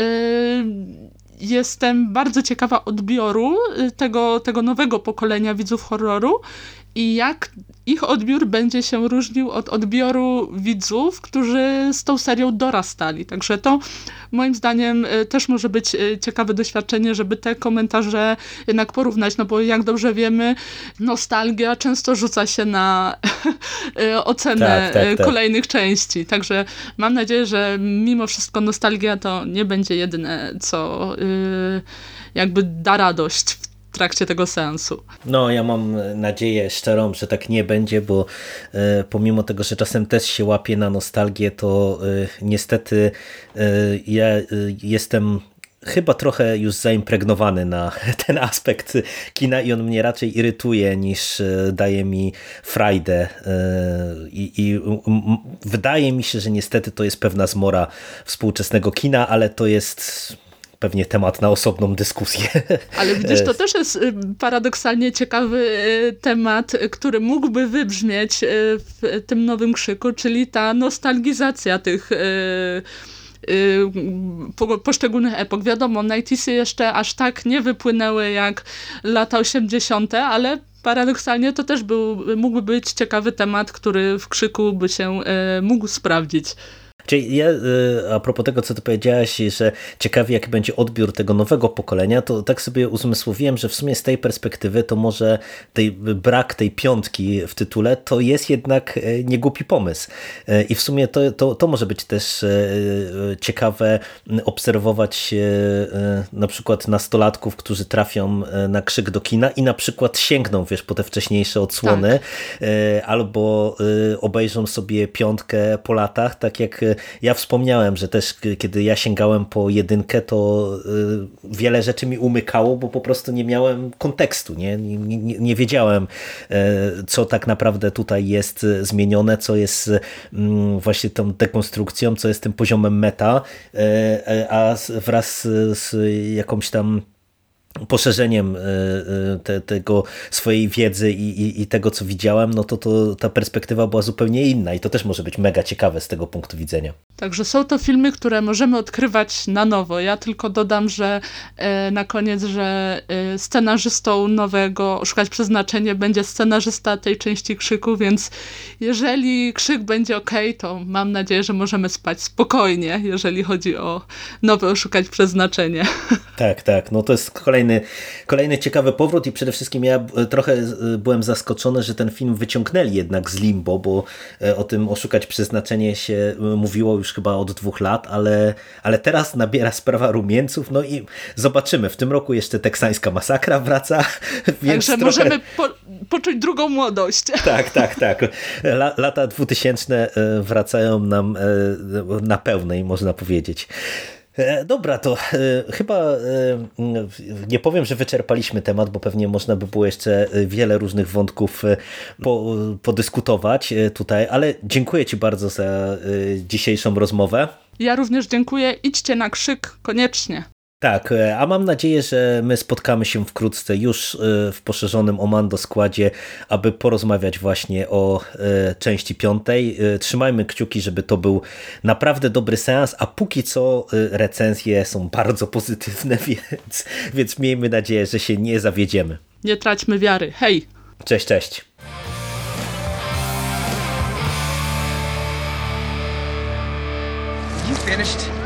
Speaker 5: jestem bardzo ciekawa odbioru y, tego, tego nowego pokolenia widzów horroru i jak ich odbiór będzie się różnił od odbioru widzów, którzy z tą serią dorastali. Także to moim zdaniem y, też może być y, ciekawe doświadczenie, żeby te komentarze jednak porównać, no bo jak dobrze wiemy, nostalgia często rzuca się na ocenę tak, tak, tak. kolejnych części. Także mam nadzieję, że mimo wszystko nostalgia to nie będzie jedyne, co jakby da radość w trakcie tego seansu.
Speaker 3: No, ja mam nadzieję szczerą, że tak nie będzie, bo e, pomimo tego, że czasem też się łapie na nostalgię, to e, niestety e, ja jestem chyba trochę już zaimpregnowany na ten aspekt kina i on mnie raczej irytuje niż daje mi frajdę I, i wydaje mi się, że niestety to jest pewna zmora współczesnego kina, ale to jest pewnie temat na osobną dyskusję.
Speaker 5: Ale widzisz, to też jest y, paradoksalnie ciekawy y, temat, który mógłby wybrzmieć y, w tym nowym krzyku, czyli ta nostalgizacja tych poszczególnych epok. Wiadomo, 90 jeszcze aż tak nie wypłynęły jak lata 80., ale paradoksalnie to też był, mógłby być ciekawy temat, który w krzyku by się mógł sprawdzić.
Speaker 3: Czyli ja, y, a propos tego, co ty powiedziałaś, że ciekawi jaki będzie odbiór tego nowego pokolenia, to tak sobie uzmysłowiłem, że w sumie z tej perspektywy to może tej, brak tej piątki w tytule to jest jednak e, niegłupi pomysł. E, I w sumie to, to, to może być też e, ciekawe obserwować na przykład nastolatków, którzy trafią na krzyk do kina i na przykład sięgną wiesz, po te wcześniejsze odsłony tak. albo obejrzą sobie piątkę po latach, tak jak ja wspomniałem, że też kiedy ja sięgałem po jedynkę, to wiele rzeczy mi umykało, bo po prostu nie miałem kontekstu, nie, nie, nie, nie wiedziałem co tak naprawdę tutaj jest zmienione, co jest mm, właśnie tą dekonstrukcją, co jest tym poziomem meta, a wraz z jakąś tam poszerzeniem e, te, tego swojej wiedzy i, i, i, tego, co widziałem, no to, to ta perspektywa była zupełnie inna i to też może być mega ciekawe z tego punktu widzenia.
Speaker 5: Także są to filmy, które możemy odkrywać na nowo. Ja tylko dodam, że e, na koniec, że e, scenarzystą nowego Szukać Przeznaczenie będzie scenarzysta tej części Krzyku, więc jeżeli Krzyk będzie ok, to mam nadzieję, że możemy spać spokojnie, jeżeli chodzi o nowe Oszukać Przeznaczenie.
Speaker 3: Tak, tak. No to jest kolejny, kolejny ciekawy powrót i przede wszystkim ja trochę byłem zaskoczony, że ten film wyciągnęli jednak z limbo, bo e, o tym Oszukać Przeznaczenie się mówiło już chyba od dwóch lat, ale, ale teraz nabiera sprawa rumieńców, no i zobaczymy. W tym roku jeszcze teksańska masakra wraca.
Speaker 5: Więc Także trochę... możemy po, poczuć drugą młodość.
Speaker 3: Tak, tak, tak. lata dwutysięczne e, wracają nam na pełnej, można powiedzieć. E, dobra, to e, chyba e, nie powiem, że wyczerpaliśmy temat, bo pewnie można by było jeszcze wiele różnych wątków po, podyskutować tutaj, ale dziękuję Ci bardzo za dzisiejszą rozmowę.
Speaker 5: Ja również dziękuję. Idźcie na krzyk koniecznie.
Speaker 3: Tak, e, a mam nadzieję, że my spotkamy się wkrótce już e, w poszerzonym Omando składzie, aby porozmawiać właśnie o e, części piątej. Trzymajmy kciuki, żeby to był naprawdę dobry seans, a póki co recenzje są bardzo pozytywne, więc, więc miejmy nadzieję, że się nie zawiedziemy.
Speaker 5: Nie traćmy wiary. Hej!
Speaker 3: Cześć, cześć. You finished?